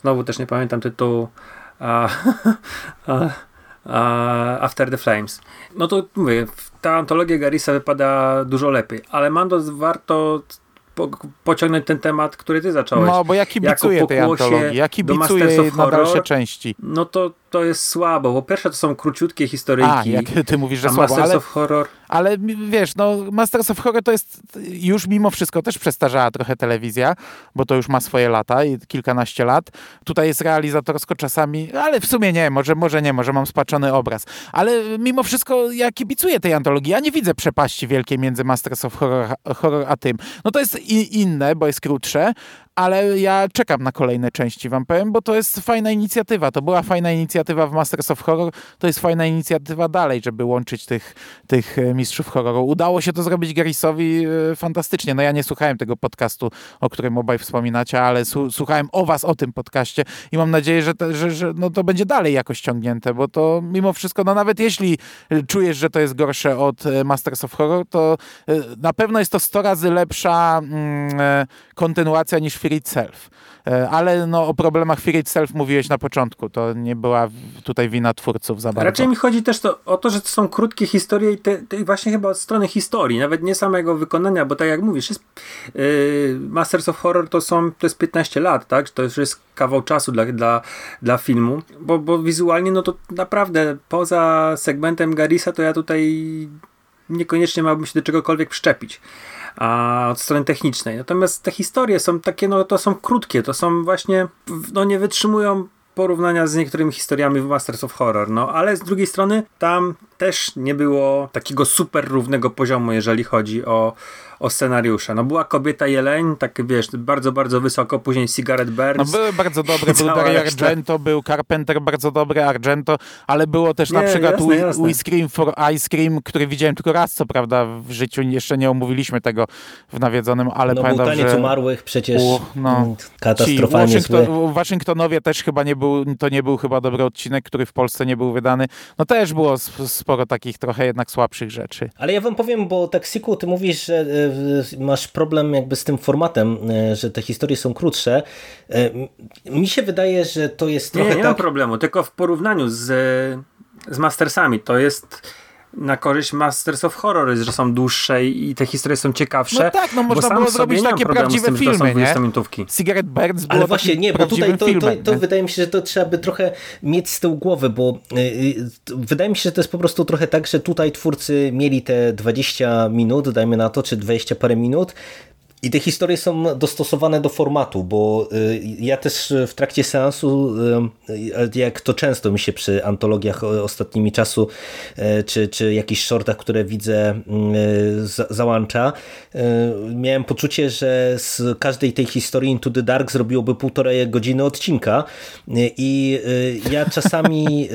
[SPEAKER 2] znowu też nie pamiętam tytułu, a, a, a After the Flames. No to mówię, ta antologia Garisa wypada dużo lepiej, ale Mando warto po, pociągnąć ten temat, który ty zacząłeś.
[SPEAKER 3] No, bo ja kibicuję tej antologii, ja kibicuję na dalsze części.
[SPEAKER 2] No to to jest słabo. Po pierwsze to są króciutkie historyjki. A,
[SPEAKER 3] jak ty mówisz, że słabo,
[SPEAKER 2] Masters
[SPEAKER 3] ale,
[SPEAKER 2] of Horror...
[SPEAKER 3] Ale wiesz, no Masters of Horror to jest już mimo wszystko też przestarzała trochę telewizja, bo to już ma swoje lata i kilkanaście lat. Tutaj jest realizatorsko czasami, ale w sumie nie, może, może nie, może mam spaczony obraz. Ale mimo wszystko ja kibicuję tej antologii. Ja nie widzę przepaści wielkiej między Masters of Horror, horror a tym. No to jest inne, bo jest krótsze, ale ja czekam na kolejne części, wam powiem, bo to jest fajna inicjatywa. To była fajna inicjatywa w Masters of Horror, to jest fajna inicjatywa dalej, żeby łączyć tych, tych e, mistrzów horroru. Udało się to zrobić Garrisowi e, fantastycznie. No ja nie słuchałem tego podcastu, o którym obaj wspominacie, ale słuchałem o was, o tym podcaście i mam nadzieję, że, te, że, że no to będzie dalej jakoś ciągnięte, bo to mimo wszystko, no nawet jeśli czujesz, że to jest gorsze od e, Masters of Horror, to na pewno jest to 100 razy lepsza mm, kontynuacja niż Fear Itself. E, ale no, o problemach Fear Itself mówiłeś na początku. To nie była tutaj wina twórców za bardzo.
[SPEAKER 2] Raczej mi chodzi też to, o to, że to są krótkie historie i te, te właśnie chyba od strony historii, nawet nie samego wykonania, bo tak jak mówisz, jest, yy, Masters of Horror to są, to jest 15 lat, tak? To już jest kawał czasu dla, dla, dla filmu, bo, bo wizualnie no to naprawdę poza segmentem Garisa to ja tutaj niekoniecznie miałbym się do czegokolwiek przyczepić a od strony technicznej. Natomiast te historie są takie, no to są krótkie, to są właśnie, no nie wytrzymują porównania z niektórymi historiami w Masters of Horror, no ale z drugiej strony tam też nie było takiego super równego poziomu, jeżeli chodzi o, o scenariusze. No była Kobieta Jeleń, tak wiesz, bardzo, bardzo wysoko, później Cigarette Burns.
[SPEAKER 3] No były bardzo dobre, był Dario Argento, był Carpenter bardzo dobry, Argento, ale było też nie, na przykład jasne, jasne. We Scream for Ice Cream, który widziałem tylko raz, co prawda w życiu, jeszcze nie omówiliśmy tego w nawiedzonym, ale
[SPEAKER 1] no,
[SPEAKER 3] pamiętam,
[SPEAKER 1] że... umarłych przecież u, no, mm, katastrofalnie
[SPEAKER 3] Waszyngton, Waszyngtonowie też chyba nie był, to nie był chyba dobry odcinek, który w Polsce nie był wydany. No też było sporo takich trochę jednak słabszych rzeczy.
[SPEAKER 1] Ale ja wam powiem, bo tak Siku, ty mówisz, że e, masz problem jakby z tym formatem, e, że te historie są krótsze. E, mi się wydaje, że to jest trochę
[SPEAKER 2] nie, nie
[SPEAKER 1] tak...
[SPEAKER 2] mam problemu, tylko w porównaniu z, z Mastersami to jest na korzyść Masters of Horror, że są dłuższe i te historie są ciekawsze.
[SPEAKER 3] No tak, no można było zrobić takie prawdziwe tym, filmy, nie? Cigarette Birds
[SPEAKER 1] Ale właśnie, nie, bo tutaj to, filmem, to, to, to wydaje mi się, że to trzeba by trochę mieć z tyłu głowy, bo yy, wydaje mi się, że to jest po prostu trochę tak, że tutaj twórcy mieli te 20 minut, dajmy na to, czy 20 parę minut, i te historie są dostosowane do formatu, bo y, ja też w trakcie seansu, y, jak to często mi się przy antologiach ostatnimi czasu, y, czy, czy jakichś shortach, które widzę, załącza, miałem poczucie, że z każdej tej historii Into the Dark zrobiłoby półtorej godziny odcinka. I ja czasami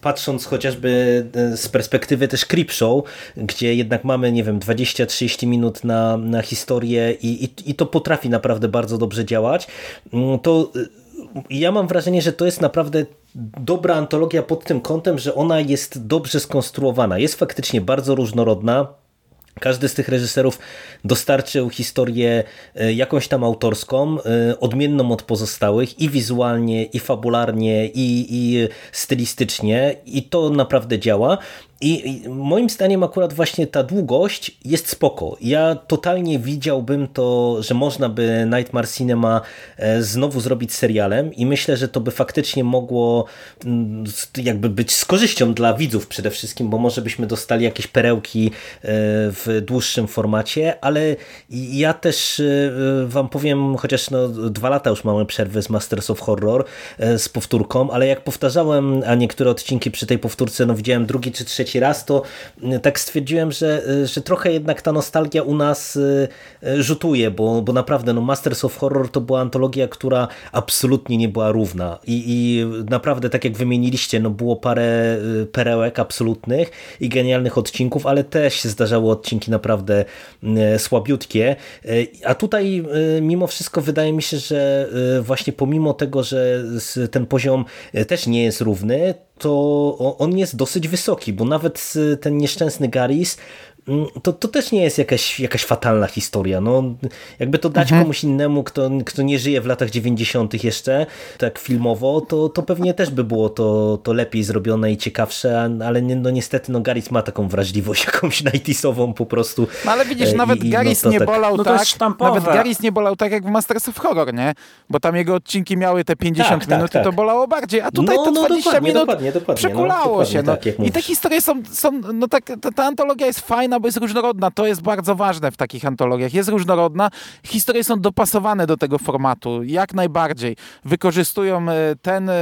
[SPEAKER 1] patrząc chociażby z perspektywy też Creepshow, gdzie jednak mamy, nie wiem, 20-30 minut na, na historię i, i, i to potrafi naprawdę bardzo dobrze działać, mm, to y, ja mam wrażenie, że to jest naprawdę dobra antologia pod tym kątem, że ona jest dobrze skonstruowana. Jest faktycznie bardzo różnorodna. Każdy z tych reżyserów dostarczył historię y, jakąś tam autorską, y, odmienną od pozostałych i wizualnie, i fabularnie, i, i stylistycznie i to naprawdę działa. I moim zdaniem akurat właśnie ta długość jest spoko. Ja totalnie widziałbym to, że można by Nightmare Cinema e, znowu zrobić serialem i myślę, że to by faktycznie mogło mm, jakby być z korzyścią dla widzów przede wszystkim, bo może byśmy dostali jakieś perełki e, w dłuższym formacie, ale ja też e, wam powiem, chociaż no, dwa lata już mamy przerwy z Masters of Horror z powtórką, ale jak powtarzałem, a niektóre odcinki przy tej powtórce, no widziałem drugi czy trzeci trzeci raz, to mm, tak stwierdziłem, że, y, że trochę jednak ta nostalgia u nas y, y, rzutuje, bo, bo naprawdę no Masters of Horror to była antologia, która absolutnie nie była równa. I, i naprawdę tak jak wymieniliście, no było parę perełek absolutnych i genialnych odcinków, ale też się zdarzały odcinki naprawdę słabiutkie, a tutaj mimo wszystko wydaje mi się, że właśnie pomimo tego, że ten poziom też nie jest równy, to on jest dosyć wysoki, bo nawet ten nieszczęsny Garis to, to też nie jest jakaś, jakaś fatalna historia. No, jakby to dać mhm. komuś innemu, kto, kto nie żyje w latach 90. jeszcze, tak filmowo, to, to pewnie też by było to, to lepiej zrobione i ciekawsze, ale no niestety no Garis ma taką wrażliwość jakąś nightisową po prostu.
[SPEAKER 3] No ale widzisz, nawet i, Garis no nie tak, bolał no tak, nawet Garis nie bolał tak jak w Masters of Horror, nie? Bo tam jego odcinki miały te 50 tak, minut tak, i to tak. bolało bardziej, a tutaj no, to 20 dokładnie, minut dokładnie, dokładnie, przekulało się. Tak, I te historie są, są no tak, ta, ta antologia jest fajna, fajna, bo jest różnorodna. To jest bardzo ważne w takich antologiach. Jest różnorodna. Historie są dopasowane do tego formatu. Jak najbardziej. Wykorzystują e, ten, e,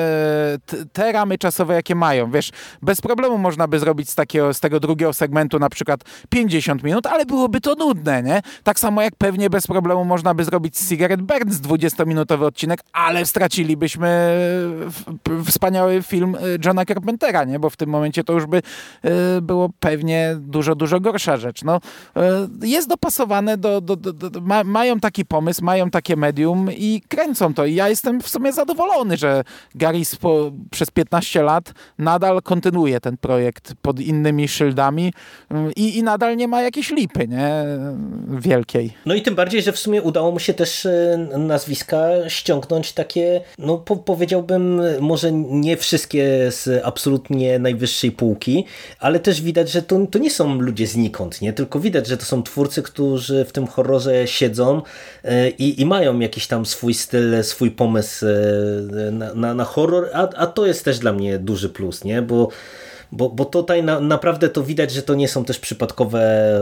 [SPEAKER 3] te ramy czasowe, jakie mają. Wiesz, bez problemu można by zrobić z, takiego, z tego drugiego segmentu na przykład 50 minut, ale byłoby to nudne, nie? Tak samo jak pewnie bez problemu można by zrobić z Cigarette Burns 20-minutowy odcinek, ale stracilibyśmy wspaniały film Johna Carpentera, nie? Bo w tym momencie to już by było pewnie dużo, dużo gorsza rzecz. No, jest dopasowane do, do, do, do ma, mają taki pomysł, mają takie medium i kręcą to. I ja jestem w sumie zadowolony, że Gary po, przez 15 lat nadal kontynuuje ten projekt pod innymi szyldami i, i nadal nie ma jakiejś lipy, nie? Wielkiej.
[SPEAKER 1] No i tym bardziej, że w sumie udało mu się też e, nazwiska ściągnąć takie, no po, powiedziałbym, może nie wszystkie z absolutnie najwyższej półki, ale też widać, że to, to nie są ludzie znikąd, nie? Tylko widać, że to są twórcy, którzy w tym horrorze siedzą e, i, i mają jakiś tam swój styl, swój pomysł e, na, na, na horror, a, a to jest też dla mnie duży plus, nie? Bo bo, bo tutaj na, naprawdę to widać, że to nie są też przypadkowe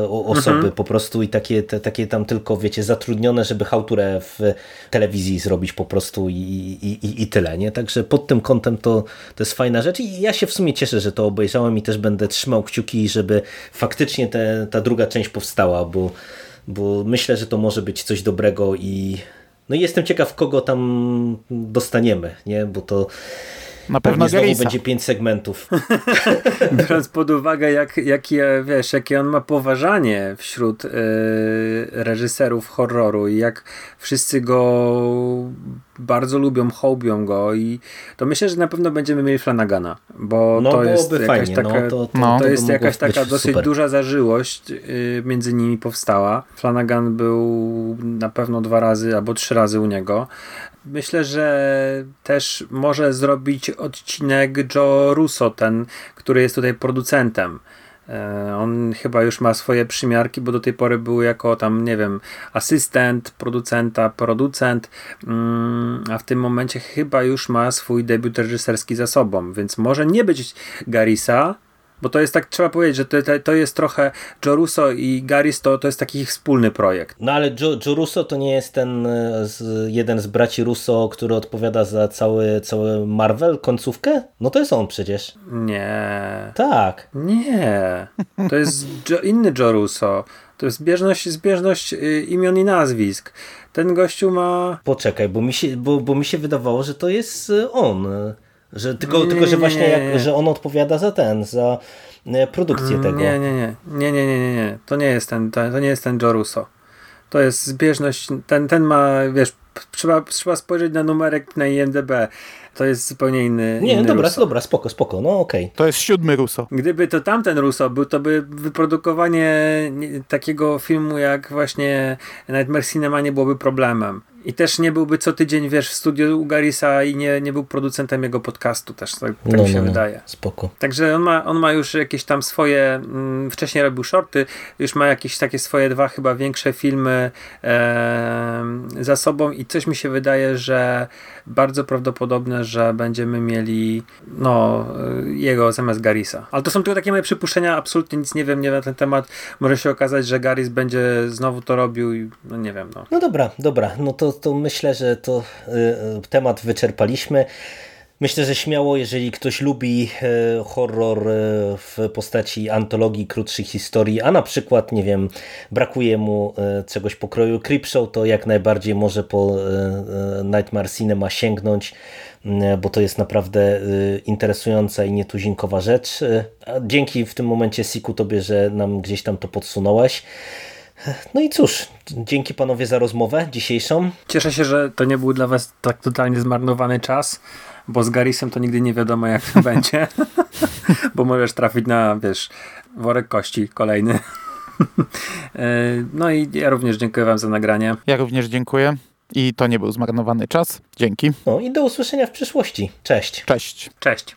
[SPEAKER 1] osoby mhm. po prostu i takie, te, takie tam tylko, wiecie, zatrudnione, żeby hałturę w telewizji zrobić po prostu i, i, i tyle, nie? Także pod tym kątem to, to jest fajna rzecz i ja się w sumie cieszę, że to obejrzałem i też będę trzymał kciuki, żeby faktycznie te, ta druga część powstała, bo, bo myślę, że to może być coś dobrego i no i jestem ciekaw, kogo tam dostaniemy, nie? Bo to
[SPEAKER 3] na pewno Pewnie
[SPEAKER 1] będzie pięć segmentów.
[SPEAKER 2] Biorąc pod uwagę, jak, jakie, wiesz, jakie on ma poważanie wśród yy, reżyserów horroru i jak wszyscy go bardzo lubią, hołbią go i to myślę, że na pewno będziemy mieli Flanagana, bo no, to jest jakaś fajnie, taka, no, to, to, no. to jest jakaś taka dosyć super. duża zażyłość yy, między nimi powstała. Flanagan był na pewno dwa razy albo trzy razy u niego. Myślę, że też może zrobić odcinek Joe Russo, ten, który jest tutaj producentem. E, on chyba już ma swoje przymiarki, bo do tej pory był jako tam, nie wiem, asystent producenta, producent, mm, a w tym momencie chyba już ma swój debiut reżyserski za sobą, więc może nie być Garisa, bo to jest tak, trzeba powiedzieć, że to, to jest trochę Joe Russo i Garis to, to jest taki ich wspólny projekt.
[SPEAKER 1] No ale Russo to nie jest ten e, z, jeden z braci Russo, który odpowiada za cały, cały Marvel, końcówkę? No to jest on przecież.
[SPEAKER 2] Nie.
[SPEAKER 1] Tak.
[SPEAKER 2] Nie. To jest Joe, inny Joe Russo. To jest zbieżność, zbieżność y, imion i nazwisk. Ten gościu ma...
[SPEAKER 1] Poczekaj, bo mi się, bo, bo mi się wydawało, że to jest y, on. Że, tylko, nie, tylko, że właśnie nie, nie, jak, że on odpowiada za ten, za e, produkcję
[SPEAKER 2] mm,
[SPEAKER 1] tego.
[SPEAKER 2] Nie, nie, nie. Nie, nie, nie, nie, nie. To nie jest ten, to, to nie jest ten Joe Russo. To jest zbieżność, ten, ten ma, wiesz, trzeba, trzeba spojrzeć na numerek na IMDB. To jest zupełnie inny.
[SPEAKER 1] Nie,
[SPEAKER 2] inny
[SPEAKER 1] dobra,
[SPEAKER 2] Russo.
[SPEAKER 1] dobra, spoko, spoko, no okej. Okay.
[SPEAKER 3] To jest siódmy Russo.
[SPEAKER 2] Gdyby to tamten Russo był, to by wyprodukowanie takiego filmu jak właśnie Nightmare Cinema nie byłoby problemem. I też nie byłby co tydzień, wiesz, w studiu u Garisa i nie, nie był producentem jego podcastu też, tak, tak no, mi się no, no. wydaje.
[SPEAKER 1] Spoko.
[SPEAKER 2] Także on ma, on ma już jakieś tam swoje, mm, wcześniej robił shorty, już ma jakieś takie swoje dwa chyba większe filmy e, za sobą i coś mi się wydaje, że bardzo prawdopodobne, że będziemy mieli no, jego zamiast Garisa. Ale to są tylko takie moje przypuszczenia, absolutnie nic nie wiem, nie wiem na ten temat. Może się okazać, że Garis będzie znowu to robił i no nie wiem. No,
[SPEAKER 1] no dobra, dobra, no to, to myślę, że to y, y temat wyczerpaliśmy. Myślę, że śmiało, jeżeli ktoś lubi e, horror w postaci antologii krótszych historii, a na przykład, nie wiem, brakuje mu czegoś pokroju Creepshow, to jak najbardziej może po Nightmare Cinema sięgnąć, bo to jest naprawdę interesująca i nietuzinkowa rzecz. Dzięki w tym momencie Siku tobie, że nam gdzieś tam to podsunąłeś. No i cóż, dzięki panowie za rozmowę dzisiejszą.
[SPEAKER 2] Cieszę się, że to nie był dla was tak totalnie zmarnowany czas bo z Garisem to nigdy nie wiadomo jak to będzie, bo możesz trafić na, wiesz, worek kości kolejny. E, no i ja również dziękuję wam za nagranie.
[SPEAKER 3] Ja również dziękuję. I to nie był zmarnowany czas. Dzięki.
[SPEAKER 1] No i do usłyszenia w przyszłości. Cześć.
[SPEAKER 3] Cześć.
[SPEAKER 2] Cześć.